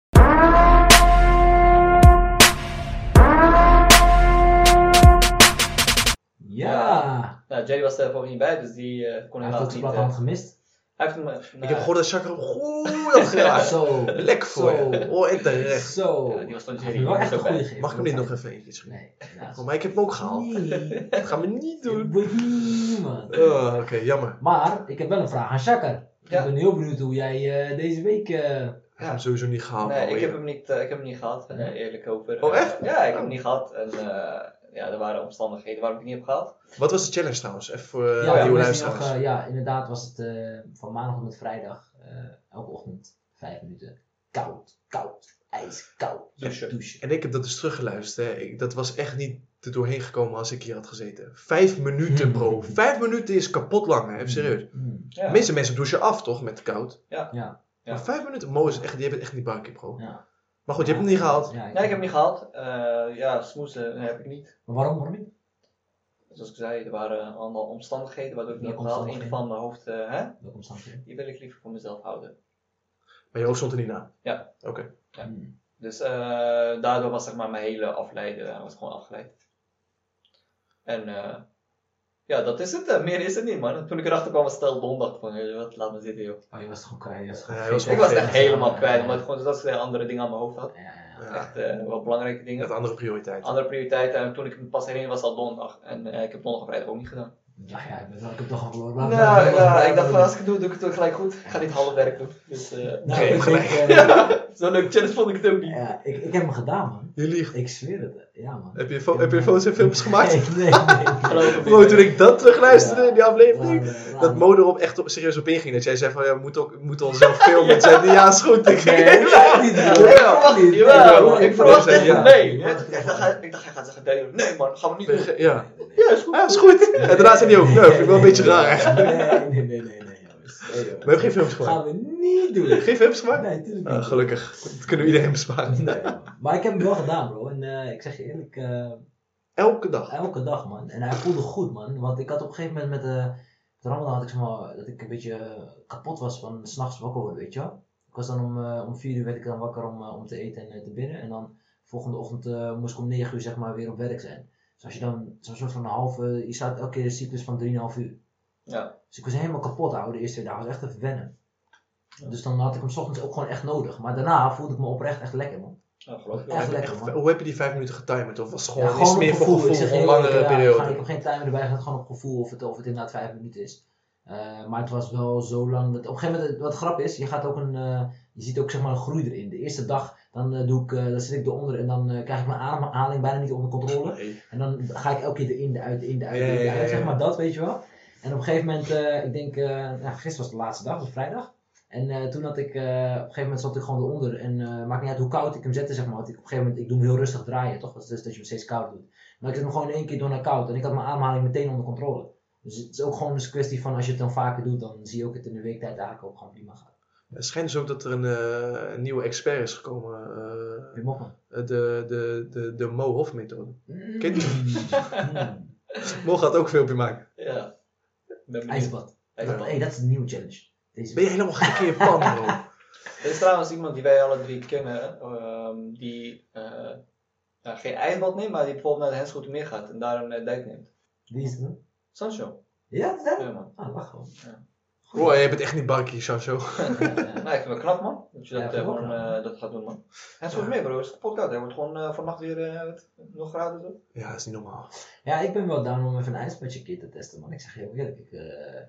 Ja, Nou, Jay was er even niet bij, dus die eh, kon hij heeft ook helaas niet. platte eh, hand gemist. Hij heeft hem. eh, Ik heb gehoord dat Chakra hem goed had gedaan. Zo, Lekker voor Zo. je. Oh, en terecht. zo. Ja, die was toch echt een goede gegeven. Mag ik hem niet nog even eentje schrijven? Nee, helaas. Oh, maar ik heb hem ook gehaald. Nee, Dat gaan we niet dat doen. niemand. Oh, Oké, jammer. Maar, ik heb wel een vraag aan Shakker. Ja. Ik ben heel benieuwd hoe jij eh, deze week... eh, Ik heb hem sowieso niet gehaald. Nee, ik heb hem niet, eh, ik heb hem niet gehad, eh, eerlijk over. Oh, echt? ja, ik heb hem niet gehad. En eh, ja, er waren omstandigheden waarom ik het niet heb gehad. Wat was de challenge trouwens? Even voor eh, ja, nieuwe luisteraars. eh, ja, inderdaad was het eh, van maandag tot met vrijdag. eh, elke ochtend vijf minuten. Koud, koud, ijskoud. Douchen. douchen. En ik heb dat dus teruggeluisterd. Hè. Ik, dat was echt niet er doorheen gekomen als ik hier had gezeten. Vijf minuten, bro. Vijf minuten is kapot lang, hè. Even serieus. Mm, Ja. De meeste mensen douchen af, toch? Met koud. ja, Ja. Maar vijf minuten, Mo is echt, die hebben het echt niet bakken, bro. ja. Maar goed, je hebt hem niet gehaald. Ja, Nee, ik heb hem niet gehad. Eh, ja, smoesen heb ik niet. Maar waarom, waarom niet? Zoals ik zei, er waren allemaal omstandigheden waardoor ik het niet heb gehaald. Eén van mijn hoofd, eh, hè? Welke omstandigheden? die wil ik liever voor mezelf houden. Maar je hoofd stond er niet na. Ja. Oké. Ja. Mm. Dus eh, daardoor was zeg maar mijn hele afleiden was gewoon afgeleid. En eh, ja, dat is het. meer is het niet, man. Toen ik erachter kwam was het al donderdag van, wat, laat me zitten, joh. Oh, je was het gewoon kwijt. je was gewoon Ja. Ik was echt helemaal kwijt, omdat ik gewoon dat ik andere dingen aan mijn hoofd had. Ja, ja, ja. Ja. Echt eh, wel belangrijke dingen. Met andere prioriteiten. Andere prioriteiten. En toen ik pas heen was het al donderdag. En eh, ik heb donderdag vrijdag ook niet gedaan. Ja, ja, ik heb toch al verloren. Nou, ja, ik dacht van als ik het doe, doe ik het ook gelijk goed. Ik ga niet half werk doen. Dus eh Nou, Geen ik gelijk. denk, zo'n leuke challenge vond ik het ook niet. ja, ik, ik heb hem gedaan, man. Je liegt. Ik zweer het. Ja, man. Heb je, fo- heb je foto's en filmpjes gemaakt? Nee, nee, nee. Geloof me Bro, toen ik dat terugluisterde in die aflevering. Dat Mo erop echt op, serieus op inging. Dat jij zei van ja, we moeten, ook, we moeten onszelf filmen. En zei ja, is goed. Ik Nee, niet. Jawel, Nee, ik verwacht nee, echt ja. nee. Ik dacht, hij- ik dacht, hij gaat zeggen nee. Nee man, gaan we niet doen. Ja. Ja, is goed. Ja, is goed. En daarna zei hij ook, vind ik wel een beetje raar. Nee, nee, nee, nee, nee. We hebben geen films Dat gemaakt. gaan we niet doen. Geen films gemaakt? Nee, tuurlijk Ah, niet. gelukkig. Dat kunnen we iedereen besparen. Nee, maar ik heb hem wel gedaan, bro. En eh, ik zeg je eerlijk, eh, Elke dag. elke dag, man. En hij voelde goed, man. Want ik had op een gegeven moment met de, de Ramadan had ik zeg maar, dat ik een beetje eh, kapot was van s'nachts wakker worden, weet je wel. Ik was dan om, eh, om vier uur werd ik dan wakker om, eh, om te eten en eh, te bidden. En dan volgende ochtend eh, moest ik om negen uur zeg maar weer op werk zijn. Dus als je dan zo'n soort van een halve, je staat elke keer een cyclus van 3,5 uur. Ja. Dus ik was helemaal kapot, ouwe, de eerste twee dagen. Was echt even wennen. Dus dan had ik hem 's ochtends ook gewoon echt nodig. Maar daarna voelde ik me oprecht echt lekker, man. Ja, geloof ik. Echt lekker, man. Hoe heb je die vijf minuten getimerd? Of was het gewoon, Ja, gewoon meer gevoel. Ik gevoel, zeg een langere periode? ga- ik heb geen timer erbij, het gewoon op gevoel of het, of het inderdaad vijf minuten is. Eh, maar het was wel zo lang. Dat, op een gegeven moment, wat grap is, je gaat ook een, eh, je ziet ook zeg maar een groei erin. De eerste dag, dan, eh, doe ik, eh, dan zit ik eronder en dan krijg ik mijn ademhaling bijna niet onder controle. Nee. En dan ga ik elke keer erin, eruit, erin, eruit, Ja, erin, ja, ja, eruit, zeg maar dat, weet je wel. En op een gegeven moment, eh, ik denk, eh, nou, gisteren was de laatste dag, was vrijdag. En eh, toen had ik, eh, op een gegeven moment zat ik gewoon eronder. En eh maakt niet uit hoe koud ik hem zette, zeg maar. Want ik, op een gegeven moment, ik doe hem heel rustig draaien, toch? Dat is dus dat je hem steeds koud doet. Maar ik zet hem gewoon in één keer door naar koud. En ik had mijn ademhaling meteen onder controle. Dus het is ook gewoon dus een kwestie van als je het dan vaker doet, dan zie je ook het in de weektijd eigenlijk ook gewoon prima gaat. Het schijnt dus ook dat er een, eh, een nieuwe expert is gekomen. eh, Hofman. de, de, de, de Mo Hof methode. Mm. Kent Mm. Mo gaat ook een filmpje maken. Ja. Ben. IJsbad. IJsbad. Dat, hey, dat is een nieuwe challenge. Deze Ben je helemaal gek in je pan, bro? Er is trouwens iemand die wij alle drie kennen, ehm, die eh, geen ijsbad neemt, maar die bijvoorbeeld naar de meer gaat en daar een eh, dijk neemt. Wie is het dan? Sancho. Ja, dat is dat? Ja man. Ah, lach gewoon. Bro, je bent echt niet barkie, Sancho. nou, ik vind het wel knap man, dat je Ja, dat, eh, gewoon eh, dat gaat doen man. Hensgrote meer bro, is kapot koud. Hij wordt gewoon eh, vannacht weer eh, wat, nog graden zo. Ja, dat is niet normaal. Ja, ik ben wel down om even een ijsbadje een keer te testen, man. Ik zeg je heel eerlijk. Ik, eh,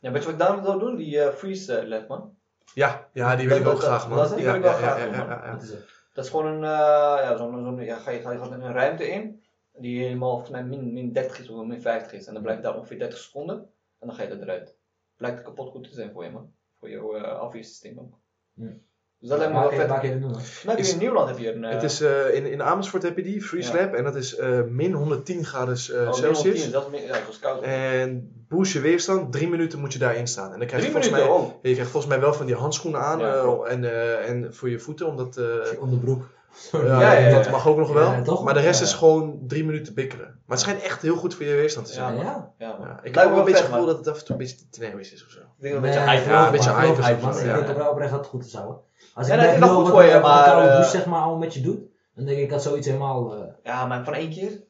Ja, weet je wat ik daarom zou doen? Die eh, freeze lab man. Ja, ja die wil ik ook dat- graag, man. dat- die ja, wil ik wel ja, graag ja, doen, ja, man. ja, ja. het? Dat is gewoon een, eh, ja, zo'n, zo'n, ja, ga je, ga je gaat een ruimte in, die helemaal volgens mij min, min 30 is of min 50 is. En dan blijf je daar ongeveer 30 seconden en dan ga je er eruit. Blijkt kapot goed te zijn voor je man. Voor jouw uh, afweersysteem ook. Hmm. Dus dat lijkt me wel vet. Kun je? Nou, in Nieuwland heb je een... eh, Het is, eh, in, in Amersfoort heb je die, Freeze Ja. Lab. En dat is eh, min 110 graden eh, oh, min Celsius. 110, dat is ja, dat is koud. En boost je weerstand, drie minuten moet je daarin staan. En dan krijg je Drie volgens minuten, mij, oh. je krijgt volgens mij wel van die handschoenen aan Ja, eh, en, eh, en voor je voeten, omdat eh, Je onderbroek. Ja, Ja, ja, ja. dat mag ook nog wel. Ja, toch? maar de rest Ja. is gewoon drie minuten bikkeren. Maar het schijnt echt heel goed voor je weerstand te Ja, zijn. Ja, ja. Ja, man. Ja, ik heb ook wel een beetje het gevoel dat het af en toe een beetje te teneurisch is of zo. Ik denk dat een beetje hype een beetje hype of zo, Ik denk oprecht dat het goed is houden. Als ik wel wil goed wat voor je, maar, eh, zeg maar allemaal met je doet, dan denk ik dat zoiets helemaal... eh, Ja, maar van één keer?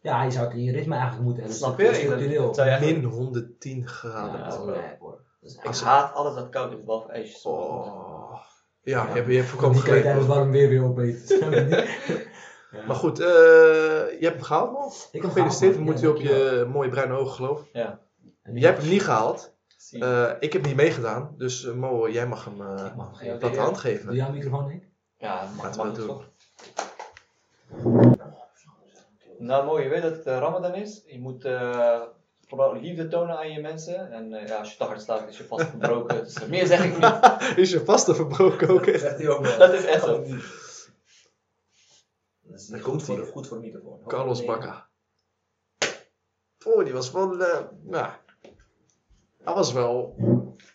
ja, je zou het in je ritme eigenlijk moeten hebben. Snap je? Dat Min 110 graden. Dat is. Dat Ik haat alles dat koud is, behalve ijsjes. Oh. Ja, Ja. je hebt, je hebt voorkomen gelijk. tijdens warm weer weer opeten. Ja. Maar goed, eh, je hebt hem gehaald, man. Ik heb Gefeliciteerd, we gehaald, moeten man. je op je mooie bruine ogen geloven. Ja, Jij hebt hem niet gehaald. Eh, ik heb niet meegedaan, dus eh, Mo, jij mag hem eh mag oké, dat de ja. hand Doe geven. jij een microfoon, Henk? Ja, mag, Laten we mag dat het doen. Nou mooi, je weet dat het Ramadan is. Je moet eh, vooral liefde tonen aan je mensen. En eh, ja, als je te hard slaat is je vast gebroken. dus meer zeg ik niet. Is je vaste verbroken ook echt? Zegt hij ook wel. Dat is echt zo. Dat is komt goed voor, goed voor de microfoon. Carlos. Bacca. Oh, die was wel, eh nou, hij was wel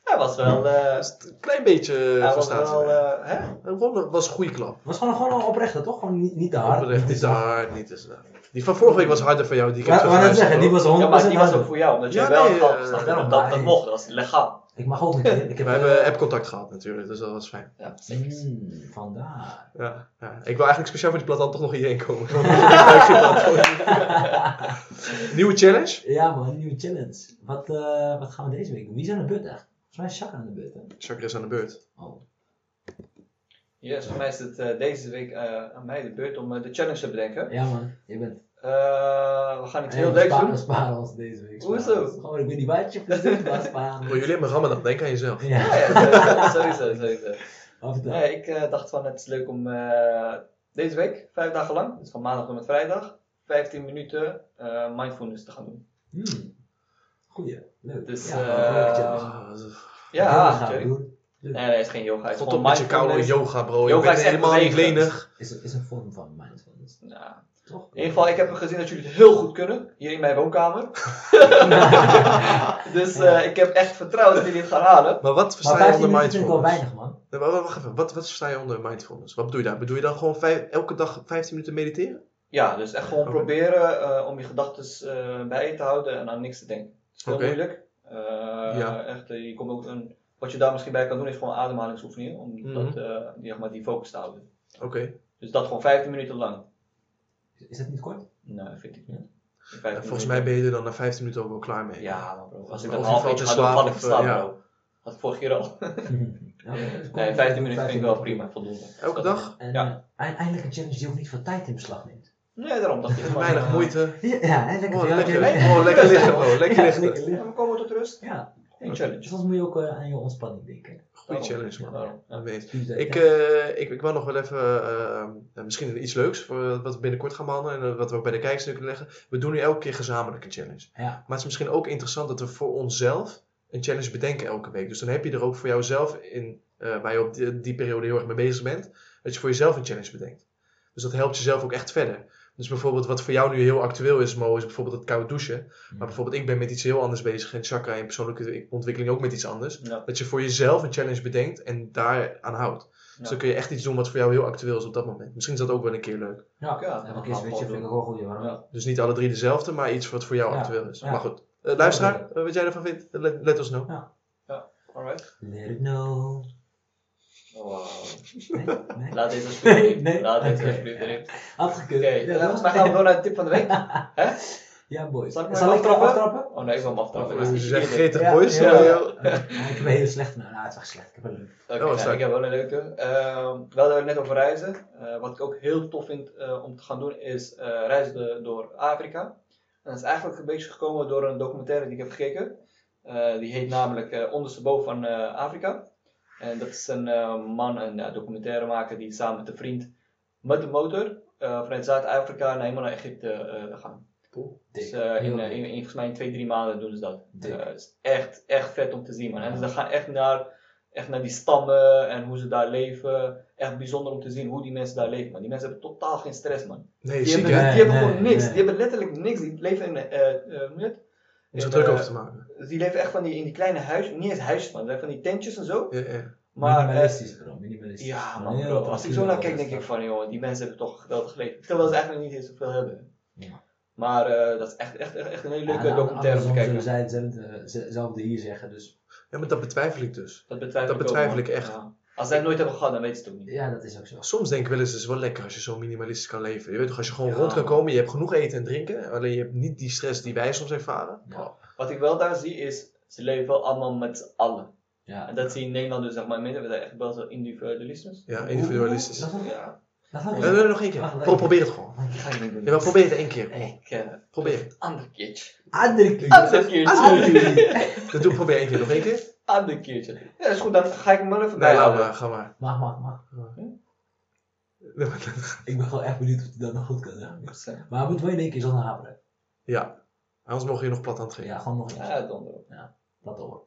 Hij was wel... eh een klein beetje hij was wel... eh, hè? Won- was een goede klap. Het was gewoon, gewoon een oprechte, toch? Gewoon niet, niet te hard. Oprecht, niet te hard, niet te zwaar. Die van vorige week was harder voor jou. Die ik heb Maar maar geluisterd, zeggen, die was 100% Ja, maar die was ook voor jou, omdat je Ja, wel nee, eh, dat, dat mocht, dat was legaal. Ik mag ook. Ik heb, We eh, hebben appcontact gehad natuurlijk, dus dat was fijn. Ja, zeker. mm, vandaar. Ja, ja. Ik wil eigenlijk speciaal voor die plataan toch nog hierheen komen. Dat Nieuwe challenge? Ja man, nieuwe challenge. Wat, eh, wat gaan we deze week doen? Wie aan de? Volgens mij is Jacques aan de beurt, hè? Chakra is aan de beurt. Oh. Yes, voor mij is het eh, deze week eh, aan mij de beurt om eh, de challenge te bedenken. Ja man, je bent... Eh, we gaan iets heel leuks sparen, doen. sparen ons deze week. Hoezo? Gewoon, ik weet niet wat je verzint, maar sparen. Voor jullie hebben Ramadan, denk aan jezelf. Ja. Ja, ja, sowieso, sowieso. Nee, ik eh, dacht van het is leuk om eh, deze week, vijf dagen lang, dus van maandag tot met vrijdag, 15 minuten eh, mindfulness te gaan doen. Hmm. Goeie, leuk. Dus, ja, eh. Ah, Ja, Jerry. broer. Nee, nee, het is geen yoga. Het is op met je koude mindfulness. yoga, bro. Yoga is helemaal niet lenig. Is, is een vorm van mindfulness. Ja. Toch? In ieder geval, ik heb gezien dat jullie het heel goed kunnen, hier in mijn woonkamer. dus eh, ik heb echt vertrouwen dat jullie het gaan halen. Maar wat versta Maar je 15 onder minuten vind ik wel mindfulness? weinig, man. Nee, Wacht even, wat, wat versta je onder mindfulness? Wat bedoel je daar? Bedoel je dan gewoon vijf, elke dag 15 minuten mediteren? Ja, dus echt gewoon proberen eh, om je gedachten eh, bij je te houden en aan niks te denken. Heel Oké. moeilijk. Eh, Ja. echt, eh, je komt ook een, wat je daar misschien bij kan doen is gewoon ademhalingsoefeningen. Om Mhm. dat, eh, die, zeg maar, die focus te houden. Oké. Dus dat gewoon 15 minuten lang. Is dat niet kort? Nee, vind ik niet. Ja. 15 En volgens minuten. mij ben je er dan na 15 minuten ook wel klaar mee. Ja, maar bro. Als ik je half uurtje slaap val ik slaap, ja. bro. Dat vorige keer al. Ja, Nee, 15 minuten vind ik wel prima, voldoende. Elke dag? En Ja. eind- eindelijk een challenge die ook niet veel tijd in beslag neemt. Nee, daarom dacht ik. Weinig eh, moeite. Ja, eindelijk. Oh, lekker, ja, oh, lekker liggen, bro. Lekker liggen. lekker Ja, liggen. we komen tot rust. Ja, Een challenge. soms moet je ook eh, aan je ontspanning denken. Goeie challenge, man. Dat ik. Eh, Ik, ik, wil nog wel even, misschien iets leuks, wat we binnenkort gaan behandelen en wat we ook bij de kijkers kunnen leggen. We doen nu elke keer gezamenlijk een challenge. ja. Maar het is misschien ook interessant dat we voor onszelf een challenge bedenken elke week. Dus dan heb je er ook voor jouzelf in, eh, waar je op die, die periode heel erg mee bezig bent, dat je voor jezelf een challenge bedenkt. Dus dat helpt jezelf ook echt verder. Dus bijvoorbeeld wat voor jou nu heel actueel is, Mo, is bijvoorbeeld het koud douchen. Maar bijvoorbeeld ik ben met iets heel anders bezig en Chakra in persoonlijke ontwikkeling ook met iets anders. Ja. Dat je voor jezelf een challenge bedenkt en daar aan houdt. Dus Ja. dan kun je echt iets doen wat voor jou heel actueel is op dat moment. Misschien is dat ook wel een keer leuk. Ja, Ja, ja, dat een keer we switchen vind ik ook goed. Ja. Dus niet alle drie dezelfde, maar iets wat voor jou Ja. actueel is. Ja. Maar goed. Eh, luisteraar, eh, wat jij ervan vindt, let, let ons know. Alright. Let it know. Nee? Nee? Laat deze alsjeblieft Nee. Laat deze alsjeblieft erin. Had gekund. Oké, Ja, volgens mij dat- gaan we door naar de tip van de week. Ja, boys. Zal ik Zal ik aftrappen? aftrappen? Oh nee, ik wil hem aftrappen. Dus gretig Ja, boys. ja. Ja, ik heb een hele slechte. Nou, het is echt slecht. Ik heb een leuk. Oké, Oh, nou, ik heb wel een leuke. Ehm, we hadden net over reizen. Eh, wat ik ook heel tof vind eh, om te gaan doen is eh, reizen door Afrika. En dat is eigenlijk een beetje gekomen door een documentaire die ik heb gekeken. Eh, die heet namelijk Ondersteboven van eh, Afrika. En dat is een eh, man, een ja, documentairemaker die samen met een vriend met de motor eh, vanuit Zuid-Afrika naar helemaal naar Egypte eh, gaan. Dus Dik. eh, in, eh, in, in, volgens mij in twee, drie maanden doen ze dat. Eh, het is echt, echt vet om te zien, man. En ze gaan echt naar, echt naar die stammen en hoe ze daar leven. Echt bijzonder om te zien hoe die mensen daar leven, man. Die mensen hebben totaal geen stress, man. Nee, Die hebben, hè? Nee, die hebben nee, gewoon niks. nee. Die hebben letterlijk niks. Die leven in, eh eh? Om In, druk eh, over te maken. Die leven echt van die, in die kleine huisjes, niet eens huisjes, man. Ze hebben van die tentjes en zo. Ja, ja. Maar, eh, minimalistisch, bro. Minimalistisch. ja, man, bro. Als ik zo naar kijk, denk ik van, joh, die mensen hebben toch geweldig geleefd. Terwijl ze eigenlijk niet eens zoveel hebben. Ja. Maar eh, dat is echt, echt, echt, een hele leuke Ja, documentaire om te kijken. zullen zij hetzelfde, ze- hetzelfde hier zeggen. Dus ja, maar dat betwijfel ik dus. Dat betwijfel, Dat ik, betwijfel echt. Ja. Als zij het nooit hebben gehad, dan weten ze het ook niet. ja, dat is ook zo. Soms denk ik wel eens, het is wel lekker als je zo minimalistisch kan leven. Je weet toch, als je gewoon Ja. rond kan komen, je hebt genoeg eten en drinken. Alleen je hebt niet die stress die wij soms ervaren. Ja. Wat ik wel daar zie is, ze leven wel allemaal met z'n allen. Ja. En dat zie je in Nederland dus zeg maar minder. We zijn echt wel zo individualistisch. Ja, individualistisch. Dat is Ja, ook- Nee, nee, nog één keer. Pro- probeer het gewoon. dat ga ik niet doen. Ja, maar probeer het één keer. Ik, eh, Probeer. ander keertje. Ander keertje. Andere keer. Dat doe probeer één keer. Nog één keer? Ander keertje. Ja, is goed. Dan ga ik hem wel even Nee, laat maar. Ga maar. Mag, mag, mag. Ik ben gewoon echt benieuwd of hij dat nog goed kan. Ja. Maar hij moet wel in één keer zonder haperen. Ja. Anders mogen je nog plat aan het geven. Ja, gewoon nog eens. Ja, donder. Dat hoor.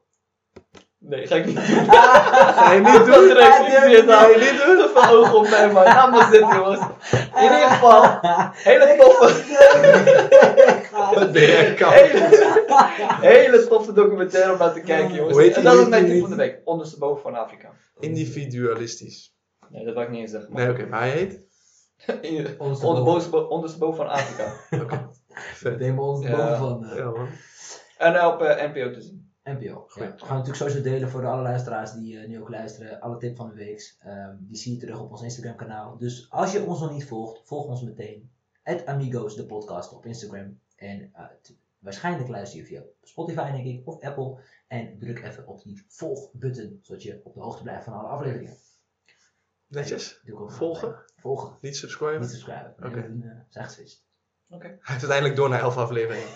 Nee, ga ik niet doen. Ga je niet Dat doen? Ja, meer ja, nou. niet doen. Veel ogen op mij, man. Laat maar zitten, jongens. In ieder geval, hele toffe, Wat ben? hele, toffe documentaire om naar te kijken, jongens. Hoe heet en dat is mijn tip die? van de week. Ondersteboven van Afrika. Individualistisch. Nee, dat wil ik niet eens zeggen. Nee, oké. Maar hij heet? Ondersteboven ondersteboven van Afrika. Oké. Vet. Neem ons de Ja. boven van eh, Ja, man. En op eh, NPO te zien. NPO. Goed. Ja. We gaan natuurlijk sowieso delen voor de alle luisteraars die eh, nu ook luisteren. Alle tips van de week. Ehm, die zie je terug op ons Instagram kanaal. Dus als je ons nog niet volgt, volg ons meteen. Amigos, de podcast op Instagram. En eh, waarschijnlijk luister je via Spotify denk ik, of Apple. En druk even op die volg-button, zodat je op de hoogte blijft van alle afleveringen. Netjes. Volgen? bij. Volgen. Niet subscriben. Niet subscriben. Oké. Zijn, eh, zijn geswitcht. Hij heeft uiteindelijk door naar 11 afleveringen.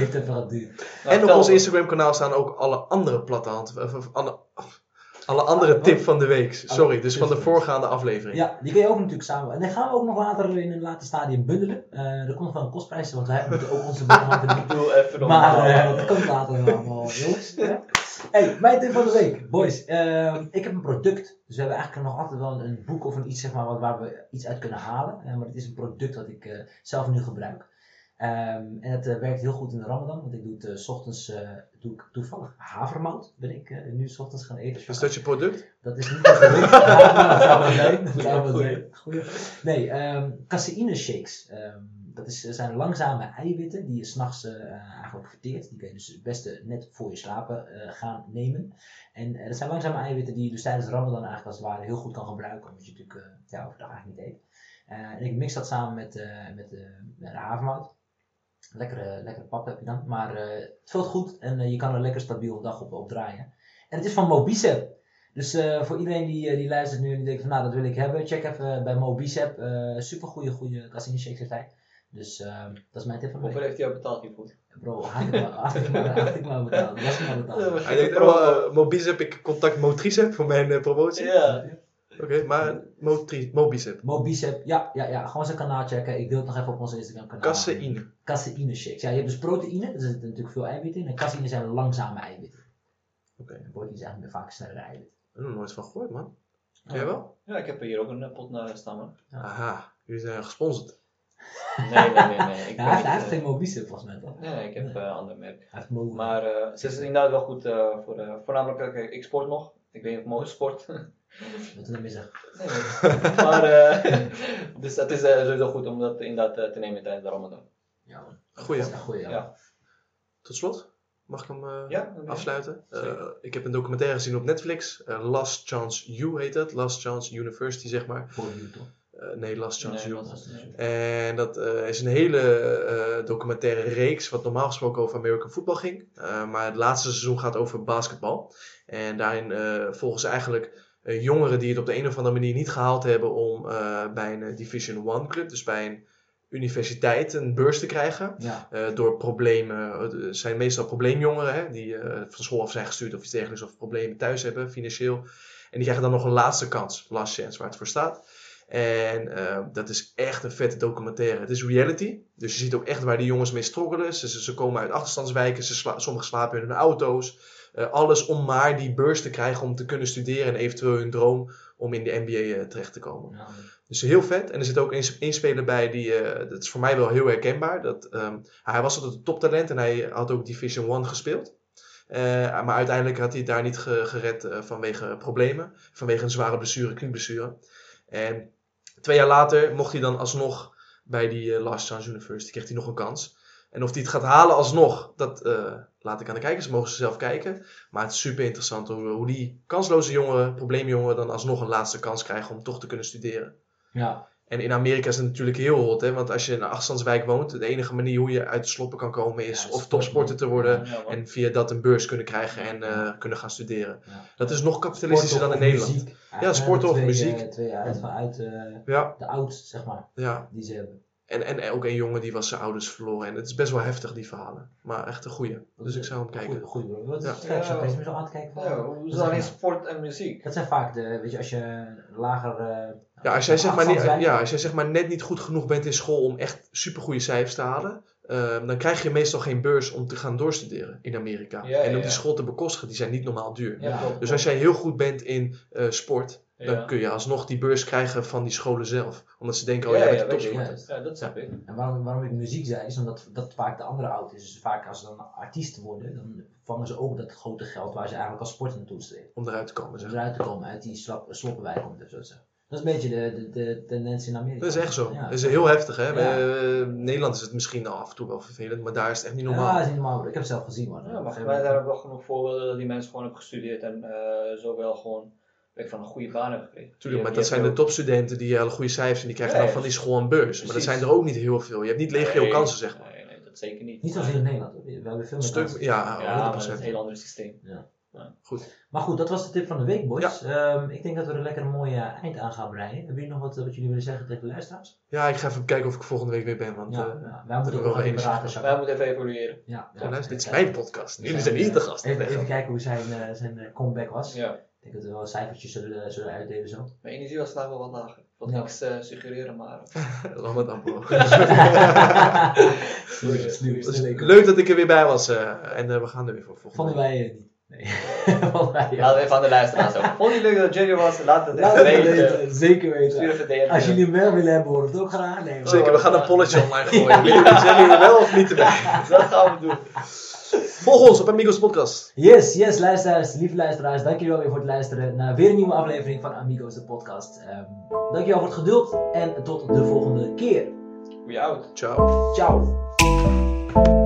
Heeft even geduurd. Nou, en op vertel ons me. Instagram kanaal staan ook alle andere platte hand, of, of alle, alle andere Ah, tip wat? van de week. Sorry, dus van de voorgaande aflevering. Ja, die kun je ook natuurlijk samen. En die gaan we ook nog later in een later stadium bundelen. Eh, er komt nog wel een kostprijs, want wij moeten ook onze boterham verdienen. Doe even. Maar eh, dat komt later allemaal, jongens. Ja. Hey, mijn tip van de week. Boys, ehm, ik heb een product. Dus we hebben eigenlijk nog altijd wel een, boek of een iets zeg maar, wat, waar we iets uit kunnen halen. Eh, maar het is een product dat ik zelf nu gebruik. Ehm, en het eh, werkt heel goed in de Ramadan, want ik doe het eh, s ochtends eh, doe ik toevallig havermout. Ben ik nu s ochtends gaan eten. Is dat je product? Dat is niet een product. Dat zou wel zijn. Dat zou wel zijn. Goeie. Nee, ehm caseïne shakes. Ehm, dat is, zijn langzame eiwitten die je s'nachts eh eigenlijk verteert. Die kun je dus het beste net voor je slapen gaan nemen. En dat zijn langzame eiwitten die je dus tijdens Ramadan eigenlijk als het ware heel goed kan gebruiken. Omdat je natuurlijk ja, overdag eigenlijk niet eet. En ik mix dat samen met, met, met de havermout. Lekkere, lekkere pap heb je dan. Maar eh, het vult goed en eh, je kan er lekker stabiel een dag op, op draaien. En het is van Mobicep. Dus eh, voor iedereen die, die luistert nu en die denkt van nou dat wil ik hebben, check even bij Mobicep. Eh super goede, goede caseïne shakes heeft hij. Dus eh, dat is mijn tip van Hoeveel heeft hij jou betaald hiervoor? Bro, had ik maar, had ik maar, had ik maar betaald. Was ik maar betaald. Hij denkt, oh, Mobicep, ik contact Motricep voor mijn uh, promotie. Ja. Oké, okay, maar Motri Mobicep. Mobicep, ja, ja, ja. Gewoon zijn kanaal checken. Ik deel het nog even op onze Instagram kanaal. Caseïne. Caseïne shakes. Ja, je hebt dus proteïne, er zitten natuurlijk veel eiwitten in. En caseïne zijn langzame eiwitten. Oké. Okay. Proteïne is eigenlijk meer vaak snellere eiwitten. Ik heb er nooit van gehoord, man. Jij wel? Ja, ik heb hier ook een pot naar staan, man. Ja. Aha, jullie zijn gesponsord. Nee, nee, nee. nee. Ik Ja, hij heeft, niet, hij heeft eh, geen Mobicep volgens mij toch? Nee, ik heb eh, een ander merk. Hij heeft Mo. Maar eh, ze is inderdaad wel goed eh, voor, eh, voornamelijk, eh, kijk, ik sport nog. Ik weet niet of mooi sport. Wat is mis? nee. Maar, eh, dus het is eh, sowieso goed om dat inderdaad eh, te nemen tijdens de Ramadan. Ja, man. Goeie. Dat goeie, ja. Ja. Tot slot, mag ik hem eh, Ja, afsluiten? Eh, ik heb een documentaire gezien op Netflix. Last Chance U heet het. Last Chance University, zeg maar. Voor toch? Eh, nee, Last Chance Nee, U. dat Dat En dat eh, is een hele eh, documentaire reeks, wat normaal gesproken over American football ging. Eh, maar het laatste seizoen gaat over basketbal. En daarin eh, volgen ze eigenlijk jongeren die het op de een of andere manier niet gehaald hebben om eh, bij een eh, Division 1 club, dus bij een universiteit, een beurs te krijgen. Ja. Eh, door problemen, het zijn meestal probleemjongeren hè, die eh, van school af zijn gestuurd of iets dergelijks, of problemen thuis hebben, financieel. En die krijgen dan nog een laatste kans, last chance, waar het voor staat. En eh, dat is echt een vette documentaire. Het is reality, dus je ziet ook echt waar die jongens mee struggelen. Ze, ze, ze komen uit achterstandswijken, ze sla- sommigen slapen in hun auto's. Eh, alles om maar die beurs te krijgen om te kunnen studeren en eventueel hun droom om in de NBA eh, terecht te komen. Ja. Dus heel vet. En er zit ook een, een speler bij die, eh, dat is voor mij wel heel herkenbaar. Dat, ehm, hij was altijd een toptalent en hij had ook Division 1 gespeeld. Maar uiteindelijk had hij het daar niet ge- gered vanwege problemen. Vanwege een zware blessure, knieblessure. En twee jaar later mocht hij dan alsnog bij die eh, Last Chance University. Kreeg hij nog een kans. En of hij het gaat halen alsnog, dat eh, laat ik aan de kijkers. Mogen ze zelf kijken. Maar het is super interessant hoe, hoe die kansloze jongeren, probleemjongeren, dan alsnog een laatste kans krijgen om toch te kunnen studeren. Ja. En in Amerika is het natuurlijk heel hot, hè? want als je in een achterstandswijk woont, de enige manier hoe je uit de sloppen kan komen is Ja, of sport, topsporter te worden Ja, en via dat een beurs kunnen krijgen en eh, kunnen gaan studeren. Ja. Dat is nog kapitalistischer dan in Nederland. Ja, sport of muziek. Twee uit, vanuit eh, Ja, de oudst, zeg maar, ja. die ze hebben. En, en ook een jongen die was zijn ouders verloren. En het is best wel heftig, die verhalen. Maar echt een goeie. Dus ik zou hem kijken. Goeie, goeie bro. Wat is Ja. het? Zo aan te kijken. van- Ja, hoe dat is in sport en muziek? Dat zijn vaak de, weet je, als je lager... eh, Ja, als jij, zeg maar, niet, ja, als jij zeg maar net niet goed genoeg bent in school om echt supergoeie cijfers te halen, eh, dan krijg je meestal geen beurs om te gaan doorstuderen in Amerika. Ja, en om ja, die school te bekostigen, die zijn niet normaal duur. Dus als jij heel goed bent in eh, sport, dan Ja. kun je alsnog die beurs krijgen van die scholen zelf. Omdat ze denken, oh Ja, jij ja, bent ik. topsporter. Ja. Ja, dat snap ik. En waarom, waarom ik muziek zei, is omdat dat vaak de andere oud is. Dus vaak als ze dan artiest worden, dan vangen ze ook dat grote geld waar ze eigenlijk als sporter naartoe streven. Om eruit te komen. Om eruit te komen uit die slap, sloppenwijk, om het even zo te zeggen. Dat is een beetje de, de, de tendens in Amerika. Dat is echt zo. Ja. Dat is heel heftig. Hè? Ja. Bij, eh, Nederland is het misschien af en toe wel vervelend, maar daar is het echt niet normaal. Ja, dat is niet normaal. Ik heb het zelf gezien, man. Ja, maar wij hebben wel genoeg voorbeelden dat die mensen gewoon hebben gestudeerd en eh zo wel gewoon ik, van een goede baan hebben gekregen. Tuurlijk, maar dat zijn de topstudenten die hele goede cijfers en die krijgen Ja, dan ja. van die school een beurs. Maar dat zijn er ook niet heel veel. Je hebt niet legio Nee, kansen, zeg maar. Nee, nee, dat zeker niet. Niet zoals hier in Nederland. We hebben veel Een meer stuk, kansen. ja, Ja, maar dat is 100%. een heel ander systeem. Maar goed, dat was de tip van de week, boys. Ehm, ik denk dat we er lekker een mooie eind aan gaan breien. Hebben jullie nog wat, wat jullie willen zeggen tegen de luisteraars? Ja, ik ga even kijken of ik volgende week weer ben. Want Ja, eh, ja. wij moeten nog even praten, Wij moeten even evalueren. Ja, luister, dit is Ja. mijn podcast. Jullie zijn hier de gasten. Even, even kijken hoe zijn, eh, zijn eh, comeback was. Ja. Ik denk dat we wel cijfertjes zullen, zullen uitdelen zo. Mijn energie was vandaag wel wat lager. Ik wil Ja. niks eh, suggereren, maar... Ramadan, bro. Leuk dat ik er weer bij was. eh, en eh, we gaan er weer voor volgende Vonden week. wij eh, niet. Nee. Eh, Laten we even aan de luisteraars ook. Vond je leuk dat Jerry was? Laat het even het weten. weten, zeker weten. Als jullie meer willen hebben, hoor het ook graag. Nee, Zeker, we gaan een polletje online gooien. Wil je Jerry er wel of niet erbij? Dat gaan we doen. Volg ons op Amigos Podcast. Yes, yes, luisteraars, lieve luisteraars, dank jullie wel weer voor het luisteren naar weer een nieuwe aflevering van Amigos, de podcast. Ehm dankjewel voor het geduld en tot de volgende keer. We out. Ciao. Ciao.